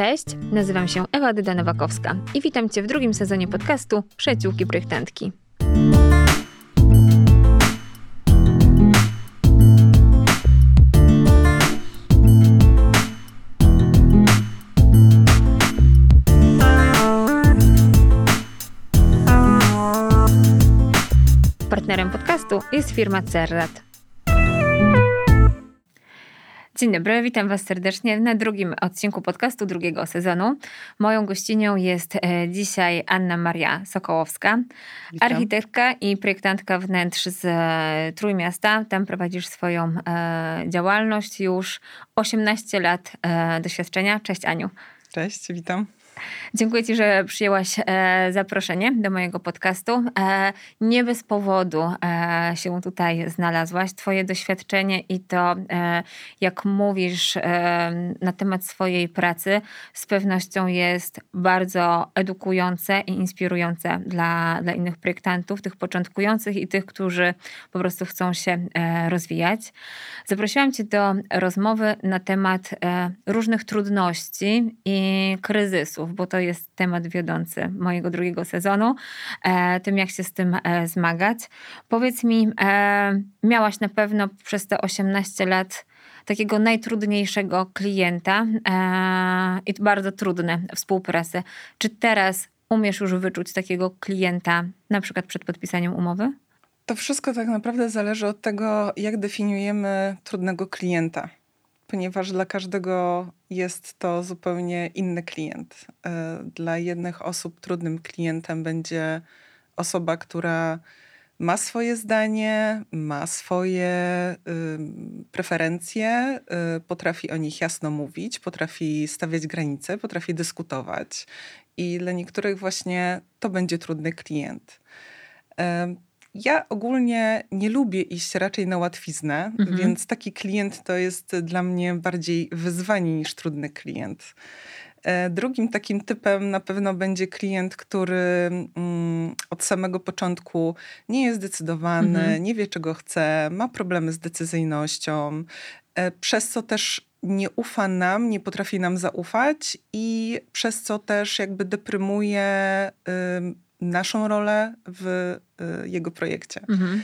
Cześć, nazywam się Ewa Dyda-Nowakowska i witam Cię w drugim sezonie podcastu Przyjaciółki Projektantki. Partnerem podcastu jest firma Cerrat. Dzień dobry, witam Was serdecznie na drugim odcinku podcastu drugiego sezonu. Moją gościnią jest e, dzisiaj Anna Maria Sokołowska, witam. architektka i projektantka wnętrz z e, Trójmiasta. Tam prowadzisz swoją e, działalność już 18 lat doświadczenia. Cześć Aniu. Cześć, witam. Dziękuję Ci, że przyjęłaś e, zaproszenie do mojego podcastu. E, nie bez powodu e, się tutaj znalazłaś. Twoje doświadczenie i to, jak mówisz na temat swojej pracy, z pewnością jest bardzo edukujące i inspirujące dla, dla innych projektantów, tych początkujących i tych, którzy po prostu chcą się rozwijać. Zaprosiłam Cię do rozmowy na temat różnych trudności i kryzysów bo to jest temat wiodący mojego drugiego sezonu, e, tym jak się z tym e, zmagać. Powiedz mi, e, miałaś na pewno przez te 18 lat takiego najtrudniejszego klienta i bardzo trudne współpracę. Czy teraz umiesz już wyczuć takiego klienta, na przykład przed podpisaniem umowy? To wszystko tak naprawdę zależy od tego, jak definiujemy trudnego klienta ponieważ dla każdego jest to zupełnie inny klient. E, dla jednych osób trudnym klientem będzie osoba, która ma swoje zdanie, ma swoje y, preferencje, y, potrafi o nich jasno mówić, potrafi stawiać granice, potrafi dyskutować. I dla niektórych właśnie to będzie trudny klient. Y, ja ogólnie nie lubię iść raczej na łatwiznę, mhm. więc taki klient to jest dla mnie bardziej wyzwanie niż trudny klient. E, drugim takim typem na pewno będzie klient, który mm, od samego początku nie jest zdecydowany, mhm. nie wie czego chce, ma problemy z decyzyjnością, e, przez co też nie ufa nam, nie potrafi nam zaufać i przez co też jakby deprymuje naszą rolę w y, jego projekcie. Mhm.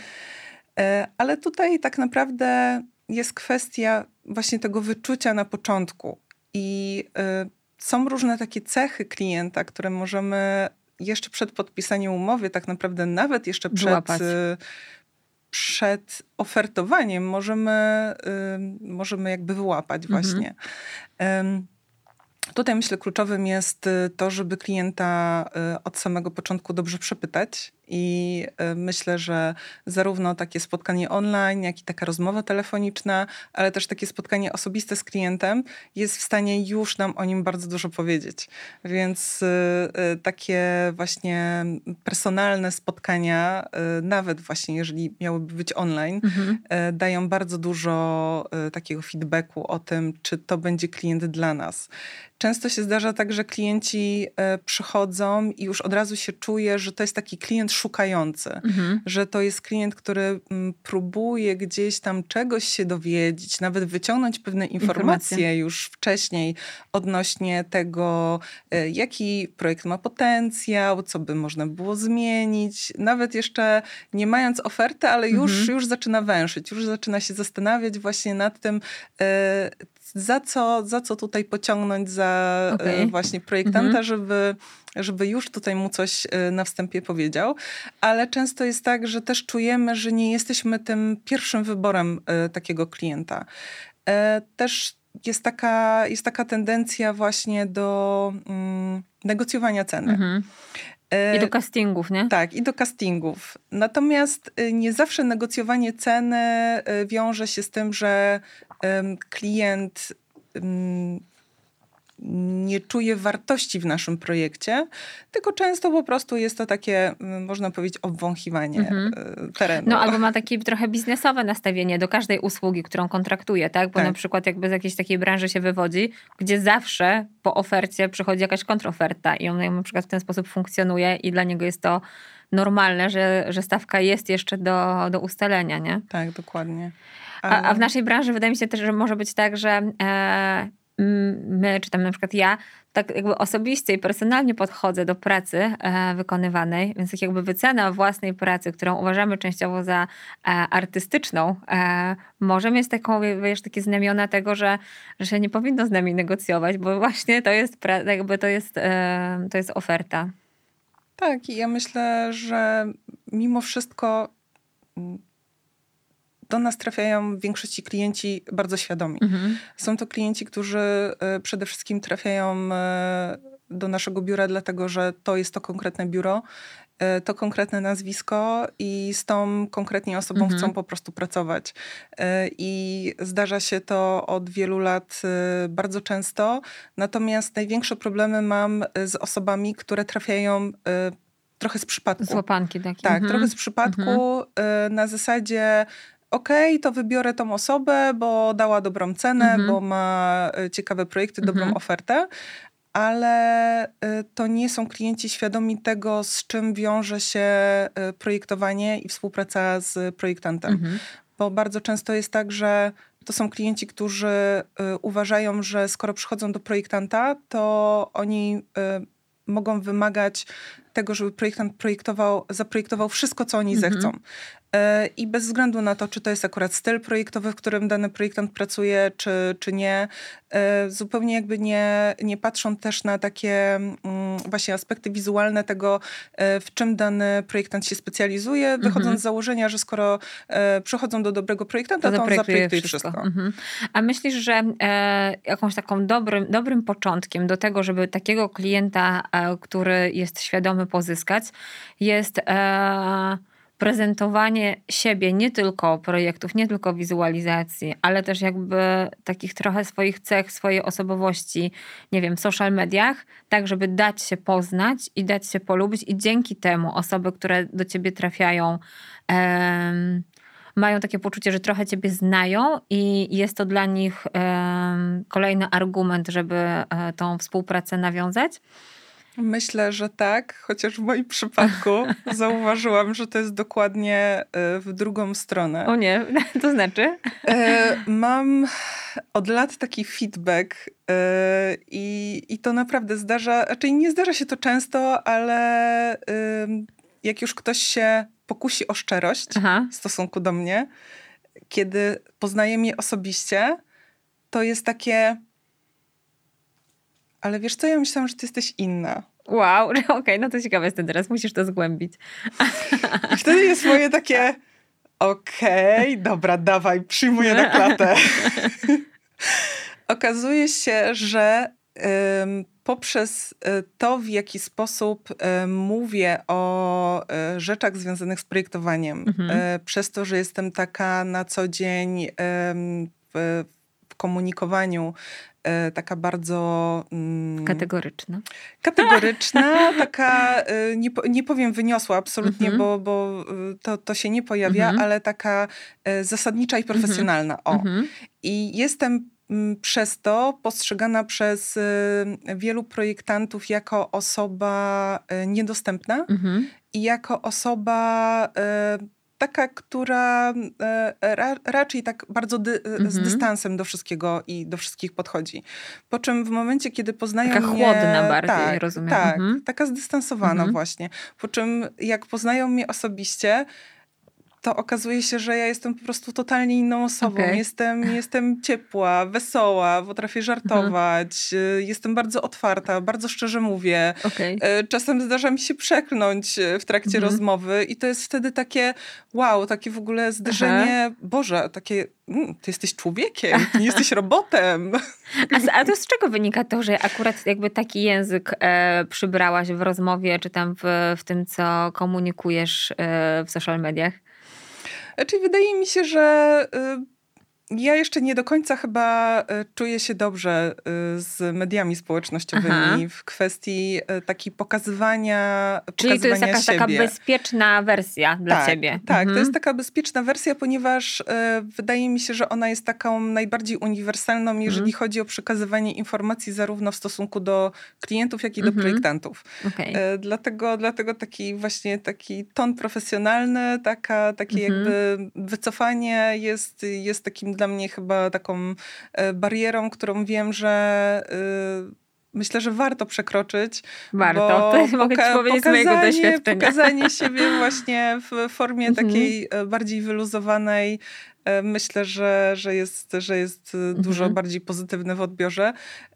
E, ale tutaj tak naprawdę jest kwestia właśnie tego wyczucia na początku. I y, są różne takie cechy klienta, które możemy jeszcze przed podpisaniem umowy, tak naprawdę nawet jeszcze przed, y, przed ofertowaniem, możemy, możemy jakby wyłapać mhm. właśnie. Tutaj myślę kluczowym jest y, to, żeby klienta y, od samego początku dobrze przepytać i y, myślę, że zarówno takie spotkanie online, jak i taka rozmowa telefoniczna, ale też takie spotkanie osobiste z klientem jest w stanie już nam o nim bardzo dużo powiedzieć. Więc takie właśnie personalne spotkania, nawet właśnie jeżeli miałyby być online, mhm. dają bardzo dużo takiego feedbacku o tym, czy to będzie klient dla nas Często się zdarza tak, że klienci e, przychodzą i już od razu się czuje, że to jest taki klient szukający, mhm. że to jest klient, który mm, próbuje gdzieś tam czegoś się dowiedzieć, nawet wyciągnąć pewne informacje, informacje. już wcześniej odnośnie tego, e, jaki projekt ma potencjał, co by można było zmienić, nawet jeszcze nie mając oferty, ale już, mhm. już zaczyna węszyć, już zaczyna się zastanawiać właśnie nad tym, e, za co, za co tutaj pociągnąć za e, okay. właśnie projektanta, mhm. żeby, żeby już tutaj mu coś e, na wstępie powiedział. Ale często jest tak, że też czujemy, że nie jesteśmy tym pierwszym wyborem e, takiego klienta. Też jest taka, jest taka tendencja właśnie do mm, negocjowania ceny. Mhm. I do castingów, nie? Tak, i do castingów. Natomiast nie zawsze negocjowanie ceny wiąże się z tym, że klient nie czuje wartości w naszym projekcie, tylko często po prostu jest to takie, można powiedzieć, obwąchiwanie mhm. E, terenu. No albo ma takie trochę biznesowe nastawienie do każdej usługi, którą kontraktuje, tak? Bo tak. na przykład jakby z jakiejś takiej branży się wywodzi, gdzie zawsze po ofercie przychodzi jakaś kontroferta i on na przykład w ten sposób funkcjonuje i dla niego jest to normalne, że, że stawka jest jeszcze do, do ustalenia, nie? Tak, dokładnie. A, a, w naszej branży wydaje mi się też, że może być tak, że e, my, czy tam na przykład ja, tak jakby osobiście i personalnie podchodzę do pracy e, wykonywanej, więc tak jakby wycena własnej pracy, którą uważamy częściowo za e, artystyczną, e, może mieć taką, wiesz, takie znamiona tego, że, że się nie powinno z nami negocjować, bo właśnie to jest, jakby to jest, to jest oferta. Tak, i ja myślę, że mimo wszystko do nas trafiają w większości klienci bardzo świadomi. Mhm. Są to klienci, którzy e, przede wszystkim trafiają e, do naszego biura, dlatego że to jest to konkretne biuro, e, to konkretne nazwisko i z tą konkretnie osobą mhm. chcą po prostu pracować. I zdarza się to od wielu lat bardzo często. Natomiast największe problemy mam z osobami, które trafiają trochę z przypadku. Z łapanki takie. Tak, mhm. trochę z przypadku mhm. na zasadzie okej, okay, to wybiorę tą osobę, bo dała dobrą cenę, mhm. bo ma e, ciekawe projekty, dobrą mhm. ofertę, ale e, to nie są klienci świadomi tego, z czym wiąże się e, projektowanie i współpraca z projektantem. Mhm. Bo bardzo często jest tak, że to są klienci, którzy uważają, że skoro przychodzą do projektanta, to oni mogą wymagać tego, żeby projektant projektował, zaprojektował wszystko, co oni mhm. zechcą. E, I bez względu na to, czy to jest akurat styl projektowy, w którym dany projektant pracuje, czy, czy nie, e, zupełnie jakby nie, nie patrzą też na takie mm, właśnie aspekty wizualne tego, e, w czym dany projektant się specjalizuje, wychodząc mhm. z założenia, że skoro przychodzą do dobrego projektanta, to, to on zaprojektuje wszystko. wszystko. Mhm. A myślisz, że e, jakąś taką dobrym, dobrym początkiem do tego, żeby takiego klienta, e, który jest świadomy pozyskać, jest... E, prezentowanie siebie, nie tylko projektów, nie tylko wizualizacji, ale też jakby takich trochę swoich cech, swojej osobowości, nie wiem, w social mediach, tak żeby dać się poznać i dać się polubić i dzięki temu osoby, które do ciebie trafiają, um, mają takie poczucie, że trochę ciebie znają i jest to dla nich um, kolejny argument, żeby e, tą współpracę nawiązać. Myślę, że tak, chociaż w moim przypadku zauważyłam, że to jest dokładnie e, w drugą stronę. O nie, to znaczy? E, mam od lat taki feedback e, i, i to naprawdę zdarza, raczej znaczy nie zdarza się to często, ale jak już ktoś się pokusi o szczerość Aha. w stosunku do mnie, kiedy poznaje mnie osobiście, to jest takie ale wiesz co, ja myślałam, że ty jesteś inna. Wow, okej, okay, no to ciekawe jestem teraz, musisz to zgłębić. I wtedy jest moje takie, okej, okay, dobra, dawaj, przyjmuję na klatę. Okazuje się, że um, poprzez e, to, w jaki sposób um, mówię o um, rzeczach związanych z projektowaniem, mhm. przez to, że jestem taka na co dzień w, komunikowaniu E, taka bardzo... Mm, kategoryczna. Kategoryczna, taka, e, nie, nie powiem wyniosła absolutnie, mhm. bo, bo e, to, to się nie pojawia, mhm. ale taka zasadnicza i mhm. profesjonalna. O. I jestem mm, przez to postrzegana przez wielu projektantów jako osoba niedostępna mhm. i jako osoba taka, która e, ra, raczej tak bardzo dy, mm -hmm. z dystansem do wszystkiego i do wszystkich podchodzi. Po czym w momencie, kiedy poznają taka mnie... Taka chłodna bardziej, tak, rozumiem. Tak, mm -hmm. taka zdystansowana mm -hmm. właśnie. Po czym jak poznają mnie osobiście, to okazuje się, że ja jestem po prostu totalnie inną osobą. Okay. Jestem, jestem ciepła, wesoła, potrafię żartować, mhm. jestem bardzo otwarta, bardzo szczerze mówię. Okay. Czasem zdarza mi się przekląć e, w trakcie mhm. rozmowy i to jest wtedy takie wow, takie w ogóle zderzenie, Aha. Boże, takie mm, ty jesteś człowiekiem, nie jesteś robotem. A, a to z czego wynika to, że akurat jakby taki język e, przybrałaś w rozmowie, czy tam w, w tym, co komunikujesz e, w social mediach? Czyli wydaje mi się, że y, ja jeszcze nie do końca chyba e, czuję się dobrze e, z mediami społecznościowymi Aha. w kwestii e, takiej pokazywania Czyli to jest jakaś siebie. taka bezpieczna wersja dla tak, ciebie. Tak, mhm. to jest taka bezpieczna wersja, ponieważ wydaje mi się, że ona jest taką najbardziej uniwersalną, jeżeli mhm. chodzi o przekazywanie informacji zarówno w stosunku do klientów, jak i do mhm. projektantów. Okay. Dlatego, dlatego taki właśnie taki ton profesjonalny, taka, takie jakby wycofanie jest, jest takim dla mnie chyba taką barierą, którą wiem, że myślę, że warto przekroczyć. Warto, to mogę ci powiedzieć z mojego doświadczenia. Pokazanie siebie właśnie w formie mhm. takiej bardziej wyluzowanej, E, myślę, że, że jest, że jest e, dużo mhm. bardziej pozytywny w odbiorze,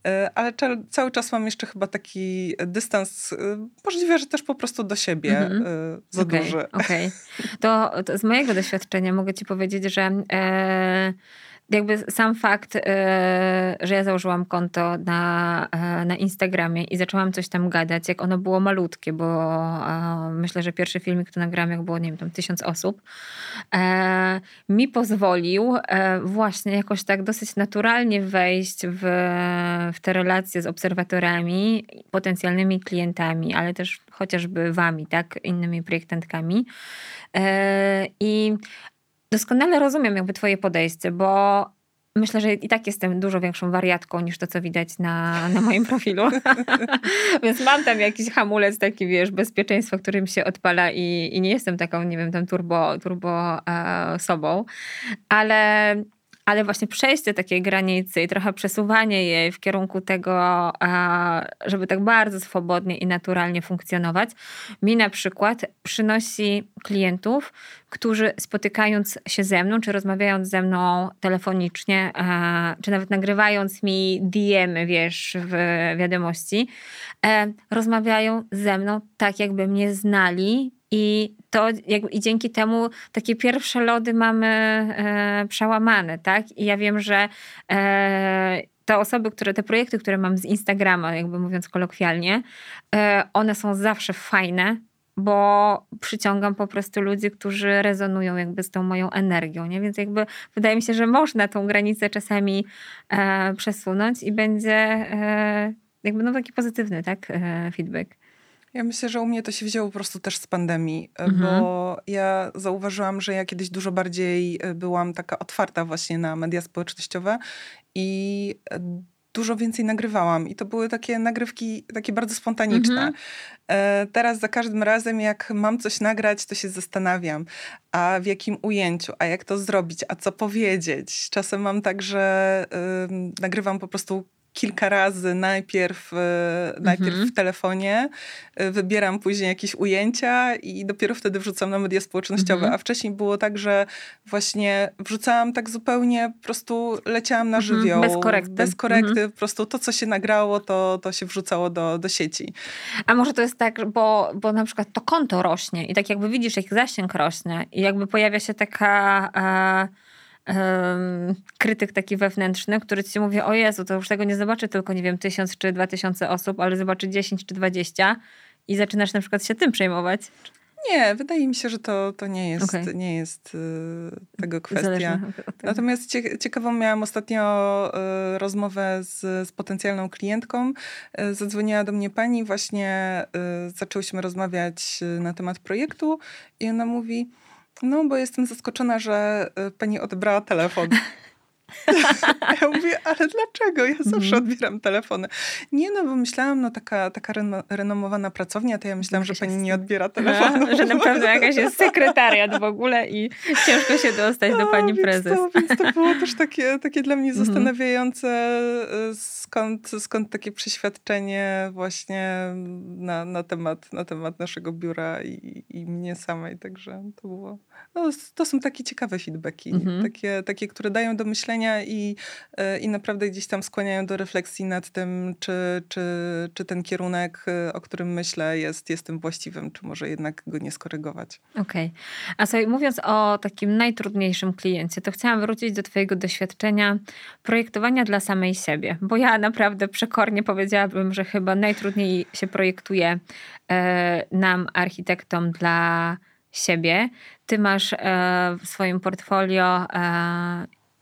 e, ale cały czas mam jeszcze chyba taki dystans, możliwe, że też po prostu do siebie mhm. za okay, duży. Okej, okay. to, to, z mojego doświadczenia mogę ci powiedzieć, że e, jakby sam fakt, e, że ja założyłam konto na, e, na Instagramie i zaczęłam coś tam gadać, jak ono było malutkie, bo e, myślę, że pierwszy filmik to nagrałam, jak było, nie wiem, tam tysiąc osób, mi pozwolił właśnie jakoś tak dosyć naturalnie wejść w, w te relacje z obserwatorami, potencjalnymi klientami, ale też chociażby wami, tak, innymi projektantkami. I Doskonale rozumiem jakby twoje podejście, bo myślę, że i tak jestem dużo większą wariatką niż to, co widać na, na moim profilu. Więc mam tam jakiś hamulec taki, wiesz, bezpieczeństwo, którym się odpala i, i nie jestem taką, nie wiem, tam turbo, turbo e, sobą. Ale ale właśnie przejście takiej granicy i trochę przesuwanie jej w kierunku tego, żeby tak bardzo swobodnie i naturalnie funkcjonować, mi na przykład przynosi klientów, którzy spotykając się ze mną, czy rozmawiając ze mną telefonicznie, czy nawet nagrywając mi DM, wiesz, w wiadomości, e, rozmawiają ze mną tak, jakby mnie znali i to i dzięki temu takie pierwsze lody mamy e, przełamane, tak? I ja wiem, że e, te osoby, które, te projekty, które mam z Instagrama, jakby mówiąc kolokwialnie, e, one są zawsze fajne, bo przyciągam po prostu ludzi, którzy rezonują jakby z tą moją energią, nie? Więc jakby wydaje mi się, że można tą granicę czasami e, przesunąć i będzie e, jakby no taki pozytywny, tak, e, feedback. Ja myślę, że u mnie to się wzięło po prostu też z pandemii, e, mhm. bo ja zauważyłam, że ja kiedyś dużo bardziej e, byłam taka otwarta właśnie na media społecznościowe i e, dużo więcej nagrywałam i to były takie nagrywki takie bardzo spontaniczne. Mhm. Teraz za każdym razem jak mam coś nagrać, to się zastanawiam, a w jakim ujęciu, a jak to zrobić, a co powiedzieć. Czasem mam tak, że nagrywam po prostu kilka razy najpierw, e, najpierw mhm. w telefonie, e, wybieram później jakieś ujęcia i dopiero wtedy wrzucam na media społecznościowe. Mhm. A wcześniej było tak, że właśnie wrzucałam tak zupełnie, po prostu leciałam na mhm. żywioł. Bez korekty. Bez korekty, mhm. po prostu to, co się nagrało, to, to się wrzucało do, do sieci. A może to jest tak, bo, bo na przykład to konto rośnie i tak jakby widzisz, jak zasięg rośnie i jakby pojawia się taka... E, krytyk taki wewnętrzny, który ci mówi, o Jezu, to już tego nie zobaczy tylko, nie wiem, tysiąc czy dwa tysiące osób, ale zobaczy dziesięć czy dwadzieścia i zaczynasz na przykład się tym przejmować. Nie, wydaje mi się, że to, to nie jest, okay. nie jest y, tego kwestia. Natomiast ciekawą miałam ostatnio y, rozmowę z, z potencjalną klientką. Y, zadzwoniła do mnie pani, właśnie zaczęłyśmy rozmawiać na temat projektu i ona mówi, no, bo jestem zaskoczona, że y, pani odebrała telefon. ja mówię, ale dlaczego? Ja zawsze mm. odbieram telefony. Nie no, bo myślałam, no taka, taka renomowana pracownia, to ja myślałam, że pani nie odbiera telefonu. A, że na pewno jakaś jest sekretariat w ogóle i ciężko się dostać do pani więc prezes. To, więc to było też takie, takie dla mnie mhm. zastanawiające, y, skąd, skąd takie przeświadczenie właśnie na, na, temat, na temat naszego biura i, i mnie samej. Także to było, no, to są takie ciekawe feedbacki, mhm. takie, takie, które dają do myślenia i, e, i naprawdę gdzieś tam skłaniają do refleksji nad tym, czy, czy, czy ten kierunek, e, o którym myślę, jest, jest tym właściwym, czy może jednak go nie skorygować. Okej. Okay. A sobie mówiąc o takim najtrudniejszym kliencie, to chciałam wrócić do Twojego doświadczenia projektowania dla samej siebie, bo ja naprawdę przekornie powiedziałabym, że chyba najtrudniej się projektuje e, nam, architektom, dla siebie. Ty masz w swoim portfolio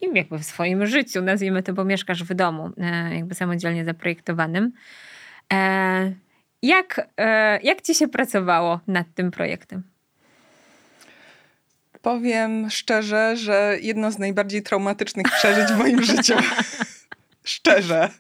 i jakby w swoim życiu, nazwijmy to, bo mieszkasz w domu, e, jakby samodzielnie zaprojektowanym. E, jak, e, jak ci się pracowało nad tym projektem? Powiem szczerze, że jedno z najbardziej traumatycznych przeżyć w moim życiu. szczerze.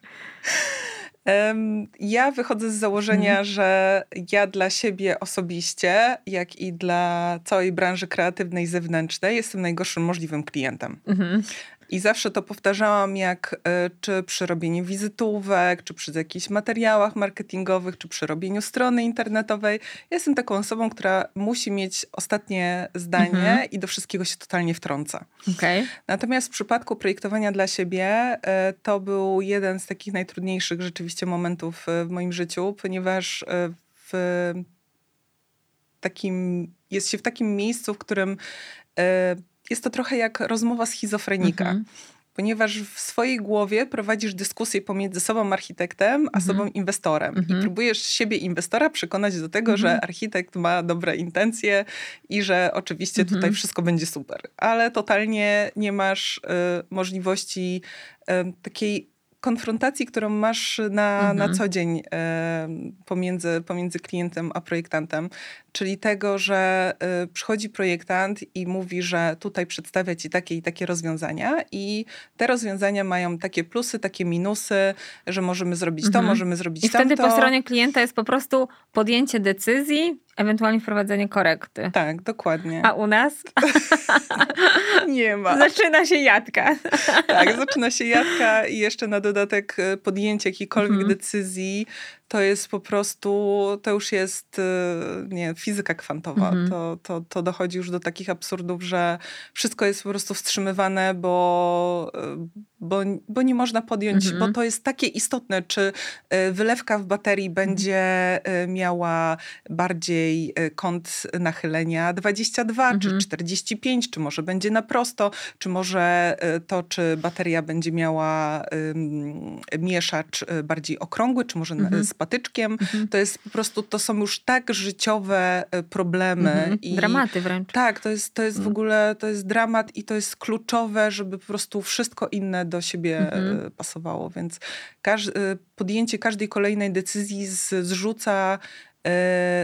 Ja wychodzę z założenia, mhm. że ja dla siebie osobiście, jak i dla całej branży kreatywnej zewnętrznej jestem najgorszym możliwym klientem. Mhm. I zawsze to powtarzałam, jak e, czy przy robieniu wizytówek, czy przy jakichś materiałach marketingowych, czy przy robieniu strony internetowej. Ja jestem taką osobą, która musi mieć ostatnie zdanie mhm. i do wszystkiego się totalnie wtrąca. Okay. Natomiast w przypadku projektowania dla siebie e, to był jeden z takich najtrudniejszych rzeczywiście momentów e, w moim życiu, ponieważ w takim, jest się w takim miejscu, w którym jest to trochę jak rozmowa schizofrenika. Mhm. Ponieważ w swojej głowie prowadzisz dyskusję pomiędzy sobą architektem, a mhm. sobą inwestorem. I mhm. próbujesz siebie inwestora przekonać do tego, że architekt ma dobre intencje i że oczywiście tutaj wszystko będzie super. Ale totalnie nie masz y, możliwości y, takiej konfrontacji, którą masz na, mhm. na co dzień e, pomiędzy, pomiędzy klientem a projektantem, czyli tego, że e, przychodzi projektant i mówi, że tutaj przedstawia ci takie i takie rozwiązania i te rozwiązania mają takie plusy, takie minusy, że możemy zrobić to, mhm. możemy zrobić I tamto. I wtedy po stronie klienta jest po prostu podjęcie decyzji, ewentualnie wprowadzenie korekty. Tak, dokładnie. A u nas? Nie ma. Zaczyna się jadka. tak, zaczyna się jadka i jeszcze na dodatek e, podjęcie jakiejkolwiek mhm. decyzji to jest po prostu, to już jest y, nie, fizyka kwantowa. Mhm. To, to, to dochodzi już do takich absurdów, że wszystko jest po prostu wstrzymywane, bo, y, bo, bo nie można podjąć, mhm. bo to jest takie istotne, czy y, wylewka w baterii będzie miała bardziej kąt nachylenia 22 mhm. czy 45, czy może będzie na prosto, czy może to, czy bateria będzie miała um, mieszacz bardziej okrągły, czy może mhm patyczkiem. Mhm. To jest po prostu, to są już tak życiowe e, problemy. Mhm. I Dramaty wręcz. Tak, to jest, to jest w mhm. ogóle, to jest dramat i to jest kluczowe, żeby po prostu wszystko inne do siebie e, mhm. pasowało. Więc każ, e, podjęcie każdej kolejnej decyzji z, zrzuca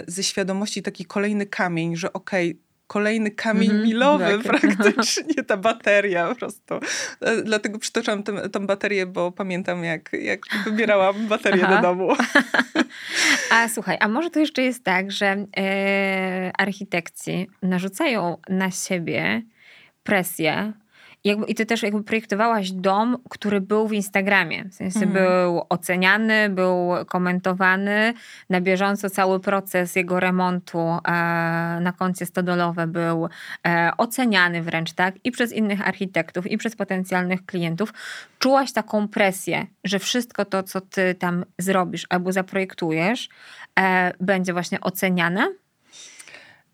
ze świadomości taki kolejny kamień, że okej, okay, kolejny kamień mm -hmm, milowy tak. praktycznie, ta bateria po prostu. E, dlatego przytoczam tę, baterię, bo pamiętam jak, jak wybierałam baterię Aha. do domu. A słuchaj, a może to jeszcze jest tak, że e, architekci narzucają na siebie presję jakby, I ty też jakby projektowałaś dom, który był w Instagramie. W sensie mhm. był oceniany, był komentowany. Na bieżąco cały proces jego remontu e, na koncie stodolowe był e, oceniany wręcz, tak? I przez innych architektów, i przez potencjalnych klientów. Czułaś taką presję, że wszystko to, co ty tam zrobisz albo zaprojektujesz, e, będzie właśnie oceniane?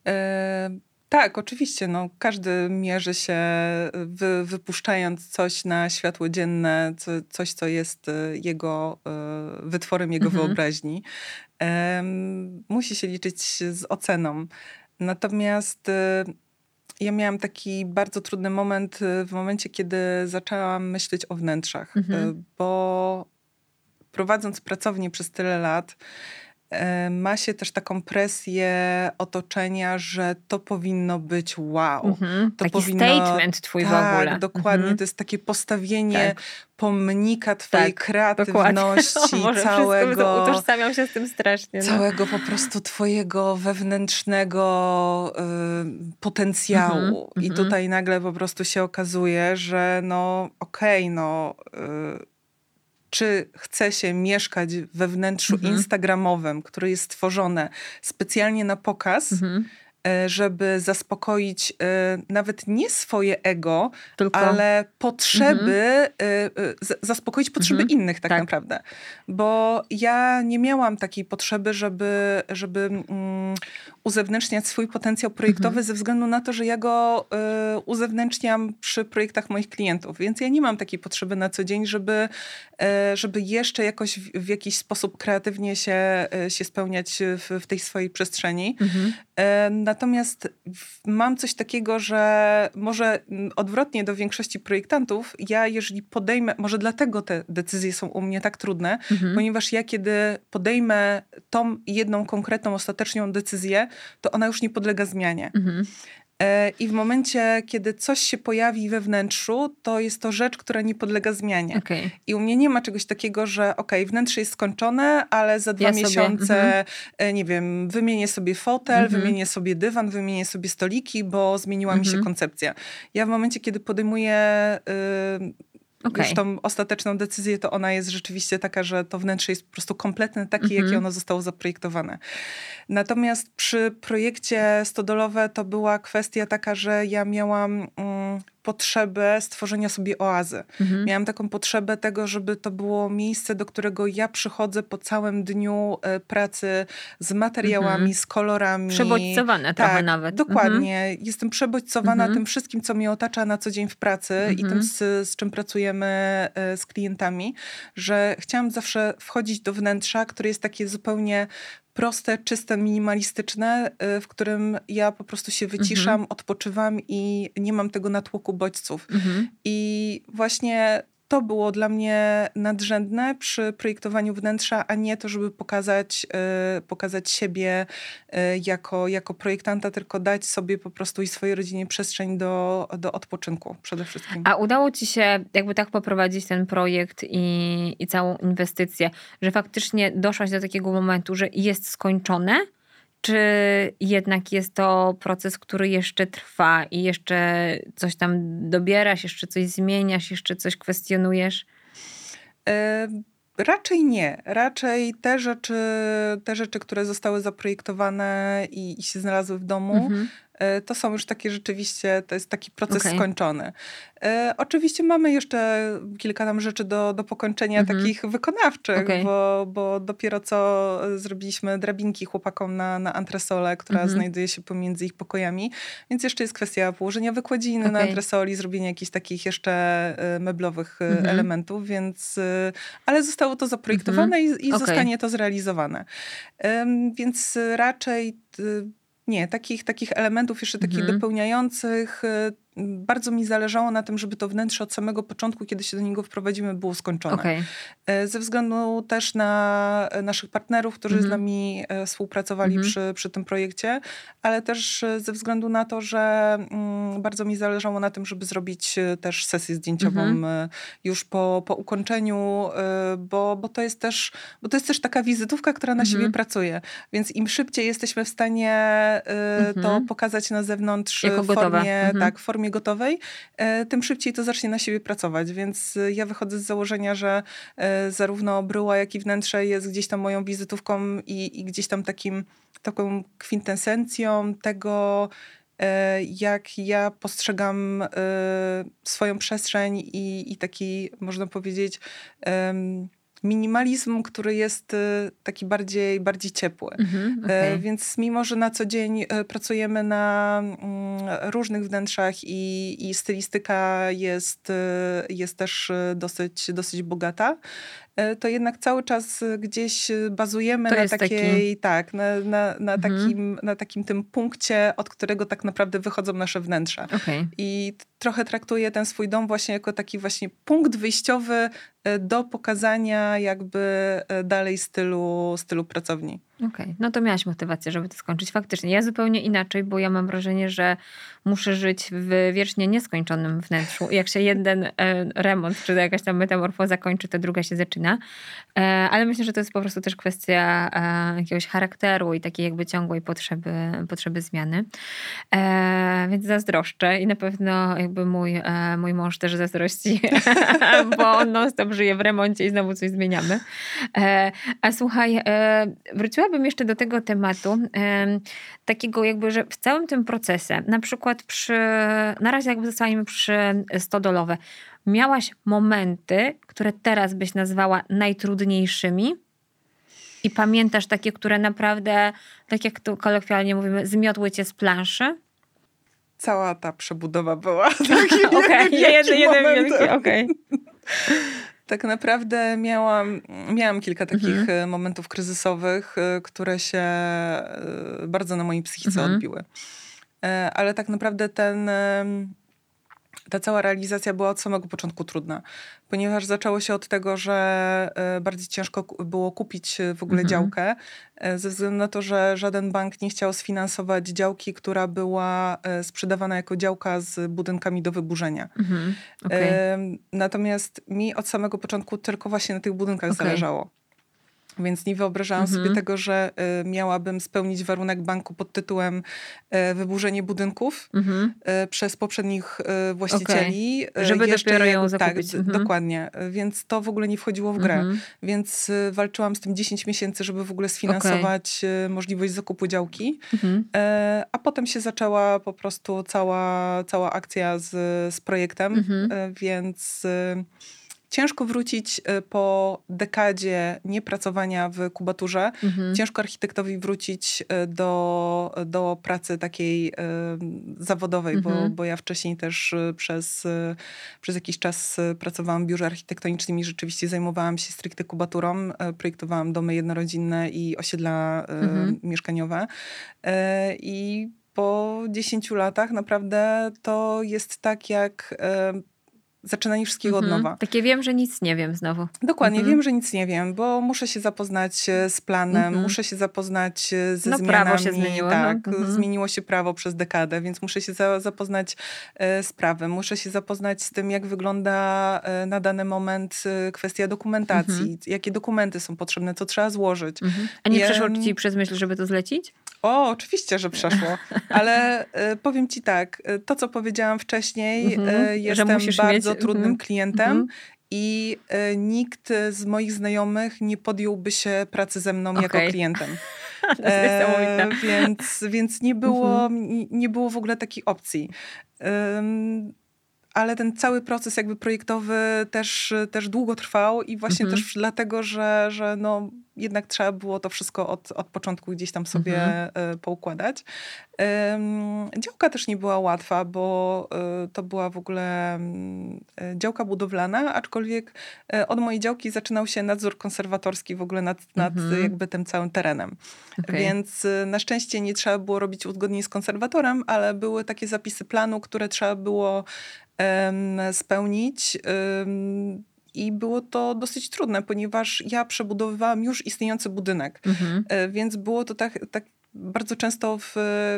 E, tak, oczywiście. No, każdy mierzy się wy, wypuszczając coś na światło dzienne, co, coś, co jest e, jego e, wytworem jego mhm. wyobraźni. Um, musi się liczyć z oceną. Natomiast e, ja miałam taki bardzo trudny moment w momencie, kiedy zaczęłam myśleć o wnętrzach, mhm. bo prowadząc pracownię przez tyle lat, E, ma się też taką presję otoczenia, że to powinno być wow. Mhm. To Taki powinno, statement twój tak, w ogóle. dokładnie. Mhm. To jest takie postawienie tak. pomnika twojej tak, kreatywności, Boże, całego... Utożsamiam się z tym strasznie. No. Całego po prostu twojego wewnętrznego y, potencjału. Mhm. I tutaj nagle po prostu się okazuje, że no okej, okay, no... Y, czy chce się mieszkać we wnętrzu mhm. instagramowym, które jest stworzone specjalnie na pokaz, mhm. E, żeby zaspokoić e, nawet nie swoje ego, Tylko... ale potrzeby, mhm. E, zaspokoić potrzeby mhm. innych tak, tak, naprawdę. Bo ja nie miałam takiej potrzeby, żeby, żeby um, uzewnętrzniać swój potencjał projektowy mhm. ze względu na to, że ja go y, uzewnętrzniam przy projektach moich klientów. Więc ja nie mam takiej potrzeby na co dzień, żeby, y, żeby jeszcze jakoś w, w, jakiś sposób kreatywnie się, y, się spełniać w, w tej swojej przestrzeni. Mhm. natomiast mam coś takiego, że może odwrotnie do większości projektantów, ja jeżeli podejmę, może dlatego te decyzje są u mnie tak trudne, mhm. ponieważ ja kiedy podejmę tą jedną konkretną, ostateczną decyzję, to ona już nie podlega zmianie. Mhm. E, I w momencie, kiedy coś się pojawi we wnętrzu, to jest to rzecz, która nie podlega zmianie. Okay. I u mnie nie ma czegoś takiego, że ok, wnętrze jest skończone, ale za dwa ja miesiące, mhm. E, nie wiem, wymienię sobie fotel, mhm. wymienię sobie dywan, wymienię sobie stoliki, bo zmieniła mi się mhm. koncepcja. Ja w momencie, kiedy podejmuję y, Okay. Już tą ostateczną decyzję, to ona jest rzeczywiście taka, że to wnętrze jest po prostu kompletne takie, mm -hmm. jakie ono zostało zaprojektowane. Natomiast przy projekcie Stodolowe to była kwestia taka, że ja miałam mm, potrzebę stworzenia sobie oazy. Mhm. Miałam taką potrzebę tego, żeby to było miejsce, do którego ja przychodzę po całym dniu e, pracy z materiałami, mhm. z kolorami. Przebodźcowane tak, trochę nawet. Dokładnie. Mhm. Jestem przebodźcowana mhm. tym wszystkim, co mnie otacza na co dzień w pracy i tym, mhm. z, z czym pracujemy e, z klientami, że chciałam zawsze wchodzić do wnętrza, które jest takie zupełnie proste, czyste, minimalistyczne, y, w którym ja po prostu się wyciszam, mhm. odpoczywam i nie mam tego natłoku bodźców. Mhm. I właśnie to było dla mnie nadrzędne przy projektowaniu wnętrza, a nie to, żeby pokazać, yy, pokazać siebie yy, jako, jako projektanta, tylko dać sobie po prostu i swojej rodzinie przestrzeń do, do odpoczynku przede wszystkim. A udało ci się jakby tak poprowadzić ten projekt i, i całą inwestycję, że faktycznie doszłaś do takiego momentu, że jest skończone? Czy jednak jest to proces, który jeszcze trwa i jeszcze coś tam dobierasz, jeszcze coś zmieniasz, jeszcze coś kwestionujesz? E, raczej nie. Raczej te rzeczy, te rzeczy, które zostały zaprojektowane i, i się znalazły w domu, mhm. E, to są już takie rzeczywiście, to jest taki proces okay. skończony. E, oczywiście mamy jeszcze kilka tam rzeczy do, do pokończenia mhm. takich wykonawczych, okay. bo, bo dopiero co zrobiliśmy drabinki chłopakom na, na antresolę, która mhm. znajduje się pomiędzy ich pokojami, więc jeszcze jest kwestia położenia wykładziny okay. na antresoli, zrobienia jakichś takich jeszcze e, meblowych mhm. elementów, więc ale zostało to zaprojektowane mhm. i, i zostanie to zrealizowane. Więc raczej nie, takich, takich elementów jeszcze takich mhm. dopełniających y, bardzo mi zależało na tym, żeby to wnętrze od samego początku, kiedy się do niego wprowadzimy, było skończone. Okay. E, ze względu też na naszych partnerów, którzy mm -hmm. z mhm. nami e, współpracowali mm -hmm. przy, przy tym projekcie, ale też ze względu na to, że mm, bardzo mi zależało na tym, żeby zrobić e, też sesję zdjęciową mm -hmm. już po, po ukończeniu, bo, bo, to jest też, bo to jest też taka wizytówka, która na siebie mhm. pracuje. Więc im szybciej jesteśmy w stanie to mhm. pokazać na zewnątrz jako w formie, tak, w formie gotowej, e, tym szybciej to zacznie na siebie pracować. Więc e, ja wychodzę z założenia, że e, zarówno bryła, jak i wnętrze jest gdzieś tam moją wizytówką i, i gdzieś tam takim, taką kwintesencją tego, jak ja postrzegam swoją przestrzeń i, i taki, można powiedzieć, minimalizm, który jest y, taki bardziej, bardziej ciepły. Mhm, okay. Więc mimo, że na co dzień e, pracujemy na mm, różnych wnętrzach i, i stylistyka jest, y, jest też y, dosyć, dosyć bogata, E, to jednak cały czas gdzieś bazujemy to na takiej, taki... tak, na, na, na, mhm. takim, na takim tym punkcie, od którego tak naprawdę wychodzą nasze wnętrza. Okay. I trochę traktuję ten swój dom właśnie jako taki właśnie punkt wyjściowy e, do pokazania jakby e, dalej stylu, stylu pracowni. Okej, okay. no to miałaś motywację, żeby to skończyć. Faktycznie, ja zupełnie inaczej, bo ja mam wrażenie, że muszę żyć w wiecznie nieskończonym wnętrzu. Jak się jeden e, remont, czy jakaś tam metamorfoza kończy, to druga się zaczyna. E, ale myślę, że to jest po prostu też kwestia e, jakiegoś charakteru i takiej jakby ciągłej potrzeby, potrzeby zmiany. Więc zazdroszczę i na pewno jakby mój, mój mąż też zazdrości, bo on non-stop żyje w remoncie i znowu coś zmieniamy. A słuchaj, wróciłabym jeszcze do tego tematu, takiego jakby, że w całym tym procesie, na przykład przy, na razie jakby zostaniemy przy stodolowe, miałaś momenty, które teraz byś nazwała najtrudniejszymi i pamiętasz takie, które naprawdę, tak jak tu kolokwialnie mówimy, zmiotły cię z planszy? Cała ta przebudowa była Okej, okay, jeden, jeden wielki, okej. Okay. tak naprawdę miałam, miałam kilka takich mhm. E, momentów kryzysowych, e, które się e, bardzo na mojej psychice mhm. odbiły. Ale tak naprawdę ten ta cała realizacja była od samego początku trudna, ponieważ zaczęło się od tego, że e, bardzo ciężko było kupić e, w ogóle mhm. działkę, e, ze względu na to, że żaden bank nie chciał sfinansować działki, która była sprzedawana jako działka z budynkami do wyburzenia. Mhm. Okay. Natomiast mi od samego początku tylko właśnie na tych budynkach okay. zależało. Więc nie wyobrażałam mhm. sobie tego, że y, miałabym spełnić warunek banku pod tytułem y, wyburzenie budynków mhm. y, przez poprzednich y, właścicieli. Okay. Żeby Jeszcze, dopiero ją zakupić. Tak, mhm. dokładnie. Więc to w ogóle nie wchodziło w grę. Mhm. Więc y, walczyłam z tym 10 miesięcy, żeby w ogóle sfinansować okay. możliwość zakupu działki. Mhm. A potem się zaczęła po prostu cała, cała akcja z, z projektem. Mhm. Więc ciężko wrócić y, po dekadzie niepracowania w kubaturze. Mhm. Ciężko architektowi wrócić y, do, do pracy takiej y, zawodowej, mhm. bo, bo ja wcześniej też przez, przez jakiś czas pracowałam w biurze architektonicznym i rzeczywiście zajmowałam się stricte kubaturą. Projektowałam domy jednorodzinne i osiedla mhm. mieszkaniowe. I po 10 latach naprawdę to jest tak jak zaczynanie wszystkiego mhm. od nowa. Takie wiem, że nic nie wiem znowu. Dokładnie, mhm. wiem, że nic nie wiem, bo muszę się zapoznać e, z planem, mhm. muszę się zapoznać e, ze no, zmianami. prawo się zmieniło. Tak, no. Zmieniło się prawo przez dekadę, więc muszę się za, zapoznać e, z prawem, muszę się zapoznać z tym, jak wygląda na dany moment kwestia dokumentacji, mhm. jakie dokumenty są potrzebne, co trzeba złożyć. Mhm. A nie przeszło ci przez myśl, żeby to zlecić? O, oczywiście, że przeszło, ale e, powiem ci tak, to co powiedziałam wcześniej, jestem bardzo bardzo trudnym mm -hmm. klientem mm -hmm. i y, nikt z moich znajomych nie podjąłby się pracy ze mną okay. jako klientem. e, więc, więc nie było, mm -hmm. nie było w ogóle takiej opcji. Ale ten cały proces jakby projektowy też, też długo trwał i właśnie mhm. też dlatego, że, że no, jednak trzeba było to wszystko od, od początku gdzieś tam sobie mhm. E, poukładać. Działka też nie była łatwa, bo e, to była w ogóle mm, e, działka budowlana, aczkolwiek od mojej działki zaczynał się nadzór konserwatorski w ogóle nad, nad mhm. jakby tym całym terenem. Okay. Więc na szczęście nie trzeba było robić uzgodnień z konserwatorem, ale były takie zapisy planu, które trzeba było spełnić i było to dosyć trudne, ponieważ ja przebudowywałam już istniejący budynek. Mhm. E, więc było to tak, tak bardzo często w,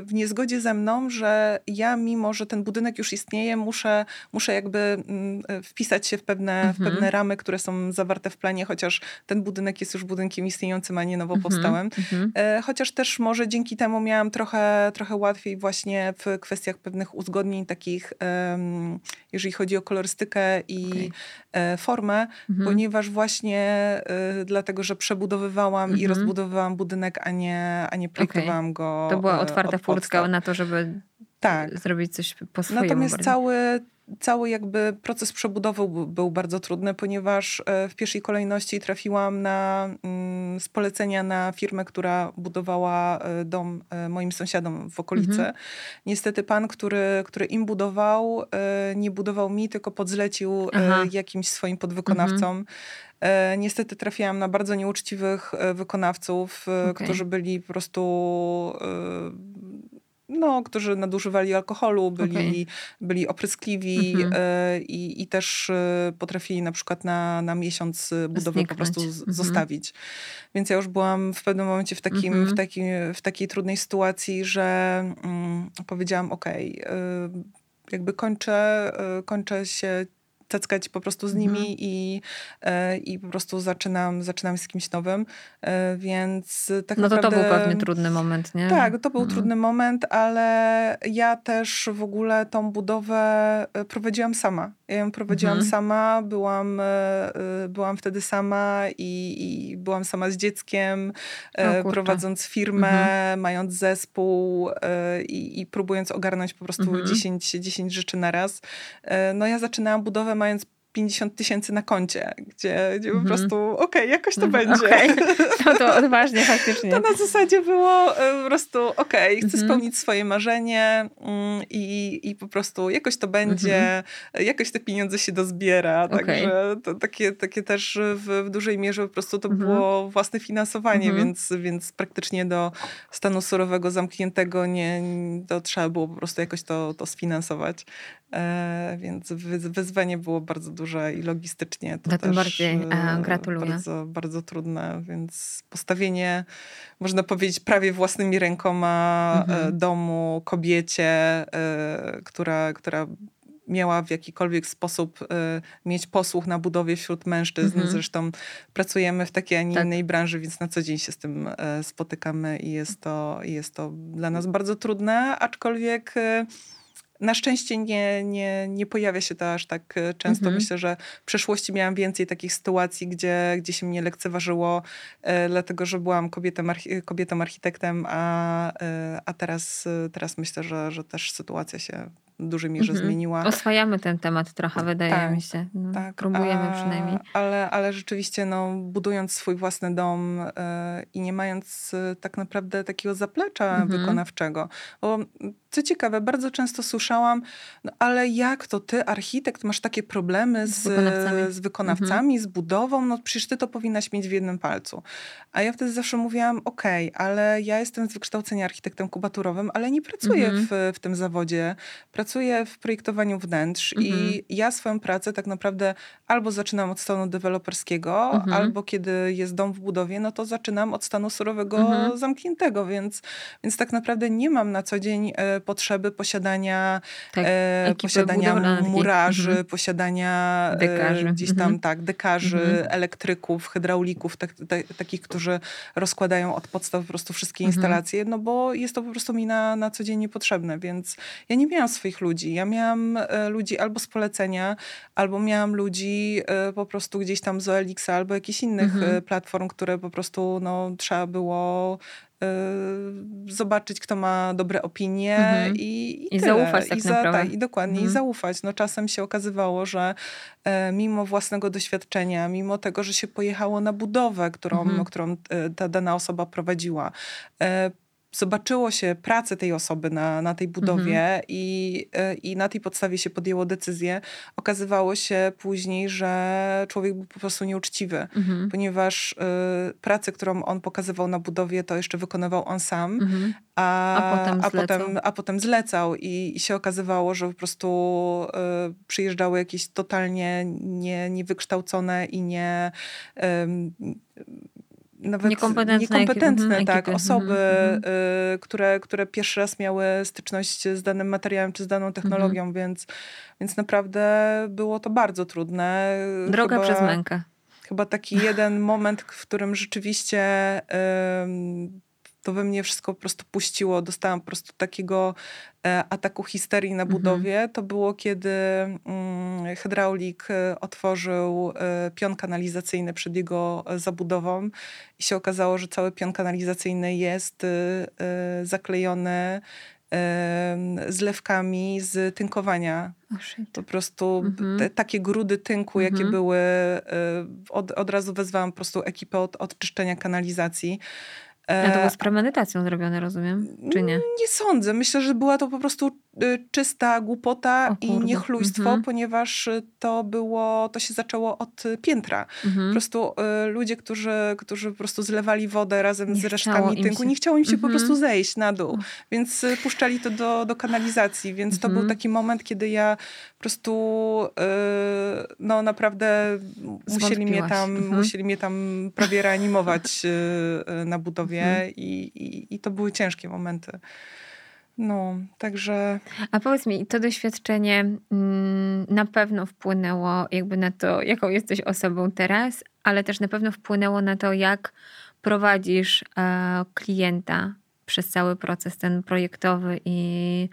w niezgodzie ze mną, że ja, mimo że ten budynek już istnieje, muszę, muszę jakby mm, wpisać się w pewne, mhm. w pewne ramy, które są zawarte w planie, chociaż ten budynek jest już budynkiem istniejącym, a nie nowo mhm. powstałym. Mhm. E, chociaż też może dzięki temu miałam trochę, trochę łatwiej właśnie w kwestiach pewnych uzgodnień takich, jeżeli chodzi o kolorystykę i okay. formę, mhm. ponieważ właśnie e, dlatego, że przebudowywałam i mhm. rozbudowywałam budynek, a nie, a nie projektowałam okay. Go. To była e, otwarta furtka na to, żeby tak. zrobić coś po swojemu. Natomiast cały, cały jakby proces przebudowy był bardzo trudny, ponieważ e, w pierwszej kolejności trafiłam na, mm, z polecenia na firmę, która budowała e, dom moim sąsiadom w okolicy. Mhm. Niestety pan, który, który im budował, nie budował mi, tylko podzlecił Aha. jakimś swoim podwykonawcom. Mhm. E, niestety trafiłam na bardzo nieuczciwych e, wykonawców, e, okay. którzy byli po prostu no, którzy nadużywali alkoholu, byli, okay. byli opryskliwi mhm. i, i też potrafili na przykład na, na miesiąc budowy Zniknąć. po prostu mhm. zostawić. Więc ja już byłam w pewnym momencie w, takim, mhm. w, takim, w takiej trudnej sytuacji, że mm, powiedziałam, okej, okay, jakby kończę, kończę się ceckać po prostu z nimi mhm. i, e, i po prostu zaczynam, zaczynam z kimś nowym, e, więc tak no naprawdę... No to to był pewnie trudny moment, nie? Tak, to był mhm. trudny moment, ale ja też w ogóle tą budowę e, prowadziłam sama. Ja ją prowadziłam mhm. sama, byłam, byłam wtedy sama i, i byłam sama z dzieckiem, prowadząc firmę, mhm. mając zespół i, i próbując ogarnąć po prostu mhm. 10, 10 rzeczy na raz. No ja zaczynałam budowę mając 50 tysięcy na koncie, gdzie, gdzie mm -hmm. po prostu okej, okay, jakoś to mm -hmm. będzie. Okay. No to odważnie faktycznie. To na zasadzie było e, po prostu okej, okay, chcę mm -hmm. spełnić swoje marzenie mm, i, i po prostu jakoś to będzie, mhm. jakoś te pieniądze się dozbiera, także to takie, takie też w, w dużej mierze po prostu to mhm. było własne finansowanie, mhm. więc, więc praktycznie do stanu surowego zamkniętego nie, to trzeba było po prostu jakoś to, to sfinansować. E, więc wyzwanie było bardzo duże i logistycznie to no tym bardziej e, gratuluję. Bardzo, bardzo trudne, więc postawienie, można powiedzieć, prawie własnymi rękoma e, mhm. domu kobiecie, e, która, która miała w jakikolwiek sposób y, mieć posłuch na budowie wśród mężczyzn. Mhm. Zresztą pracujemy w takiej, a nie tak. innej branży, więc na co dzień się z tym y, spotykamy i jest to, jest to dla nas bardzo trudne, aczkolwiek y, na szczęście nie, nie, nie pojawia się to aż tak e, często. Mhm. Myślę, że w przeszłości miałam więcej takich sytuacji, gdzie, gdzie się mnie lekceważyło, e, dlatego że byłam kobietą, kobietą architektem, a, e, a teraz, e, teraz myślę, że, że też sytuacja się w dużej mierze mhm. zmieniła. Oswajamy ten temat trochę, wydaje tak, mi się. No, tak. Próbujemy a, przynajmniej. Ale, ale rzeczywiście, no, budując swój własny dom y, i nie mając y, tak naprawdę takiego zaplecza mhm. wykonawczego, bo co ciekawe, bardzo często słyszałam, no ale jak to ty, architekt, masz takie problemy z, z wykonawcami, z, wykonawcami, mhm. z budową, no przecież ty to powinnaś mieć w jednym palcu. A ja wtedy zawsze mówiłam, okej, okay, ale ja jestem z wykształcenia architektem kubaturowym, ale nie pracuję mhm. w, w tym zawodzie. Pracuję w projektowaniu wnętrz mhm. i ja swoją pracę tak naprawdę albo zaczynam od stanu deweloperskiego, mhm. albo kiedy jest dom w budowie, no to zaczynam od stanu surowego mhm. zamkniętego, więc, więc tak naprawdę nie mam na co dzień e, potrzeby posiadania, tak, e, posiadania murarzy, mhm. posiadania e, dekarzy. gdzieś tam, mhm. tak, dekarzy, mhm. elektryków, hydraulików, tak, tak, takich, którzy rozkładają od podstaw po prostu wszystkie instalacje, no bo jest to po prostu mi na, na co dzień niepotrzebne, więc ja nie miałam swoich ludzi. Ja miałam e, ludzi albo z polecenia, albo miałam ludzi e, po prostu gdzieś tam z OLX albo jakichś innych mhm. E, platform, które po prostu no, trzeba było zobaczyć, kto ma dobre opinie mhm. i, i, I zaufać tak I, za, tak, I dokładnie, mhm. i zaufać. No, czasem się okazywało, że e, mimo własnego doświadczenia, mimo tego, że się pojechało na budowę, którą, mhm. którą ta dana osoba prowadziła, e, zobaczyło się pracę tej osoby na, na tej budowie mhm. i, e, i na tej podstawie się podjęło decyzję, okazywało się później, że człowiek był po prostu nieuczciwy, mhm. ponieważ y, pracę, którą on pokazywał na budowie, to jeszcze wykonywał on sam, mhm. a, a, potem a, potem, a potem zlecał i, i się okazywało, że po prostu y, przyjeżdżały jakieś totalnie nie, niewykształcone i nie y, nawet niekompetentne, niekompetentne ekipy. tak, osoby, y, które, które pierwszy raz miały styczność z danym materiałem czy z daną technologią, mhm. więc, więc naprawdę było to bardzo trudne. Droga chyba, przez mękę. Chyba taki jeden moment, w którym rzeczywiście to we mnie wszystko po prostu puściło. Dostałam po prostu takiego e, ataku histerii na mhm. budowie. Mhm. To było, kiedy mm, hydraulik e, otworzył e, pion kanalizacyjny przed jego zabudową i się okazało, że cały pion kanalizacyjny jest zaklejony zlewkami z tynkowania. Oh, po prostu mhm. te, takie grudy tynku, jakie mhm. były, od, od razu wezwałam po prostu ekipę od, od czyszczenia kanalizacji. A to było z premedytacją zrobione, rozumiem, czy nie? Nie sądzę. Myślę, że była to po prostu y, czysta głupota i niechlujstwo, mhm. ponieważ to było, to się zaczęło od piętra. Mhm. Po prostu y, ludzie, którzy, którzy po prostu zlewali wodę razem nie z resztkami tynku, się... nie chciało im się mhm. po prostu zejść na dół, więc y, puszczali to do, do kanalizacji, więc to był mhm. taki moment, kiedy ja po prostu no naprawdę musieli mnie, tam, mhm. musieli mnie tam prawie reanimować na budowie Mhm. I, i, i to były ciężkie momenty. No, także. A powiedz mi, to doświadczenie mm, na pewno wpłynęło jakby na to, jaką jesteś osobą teraz, ale też na pewno wpłynęło na to, jak prowadzisz e, klienta przez cały proces ten projektowy i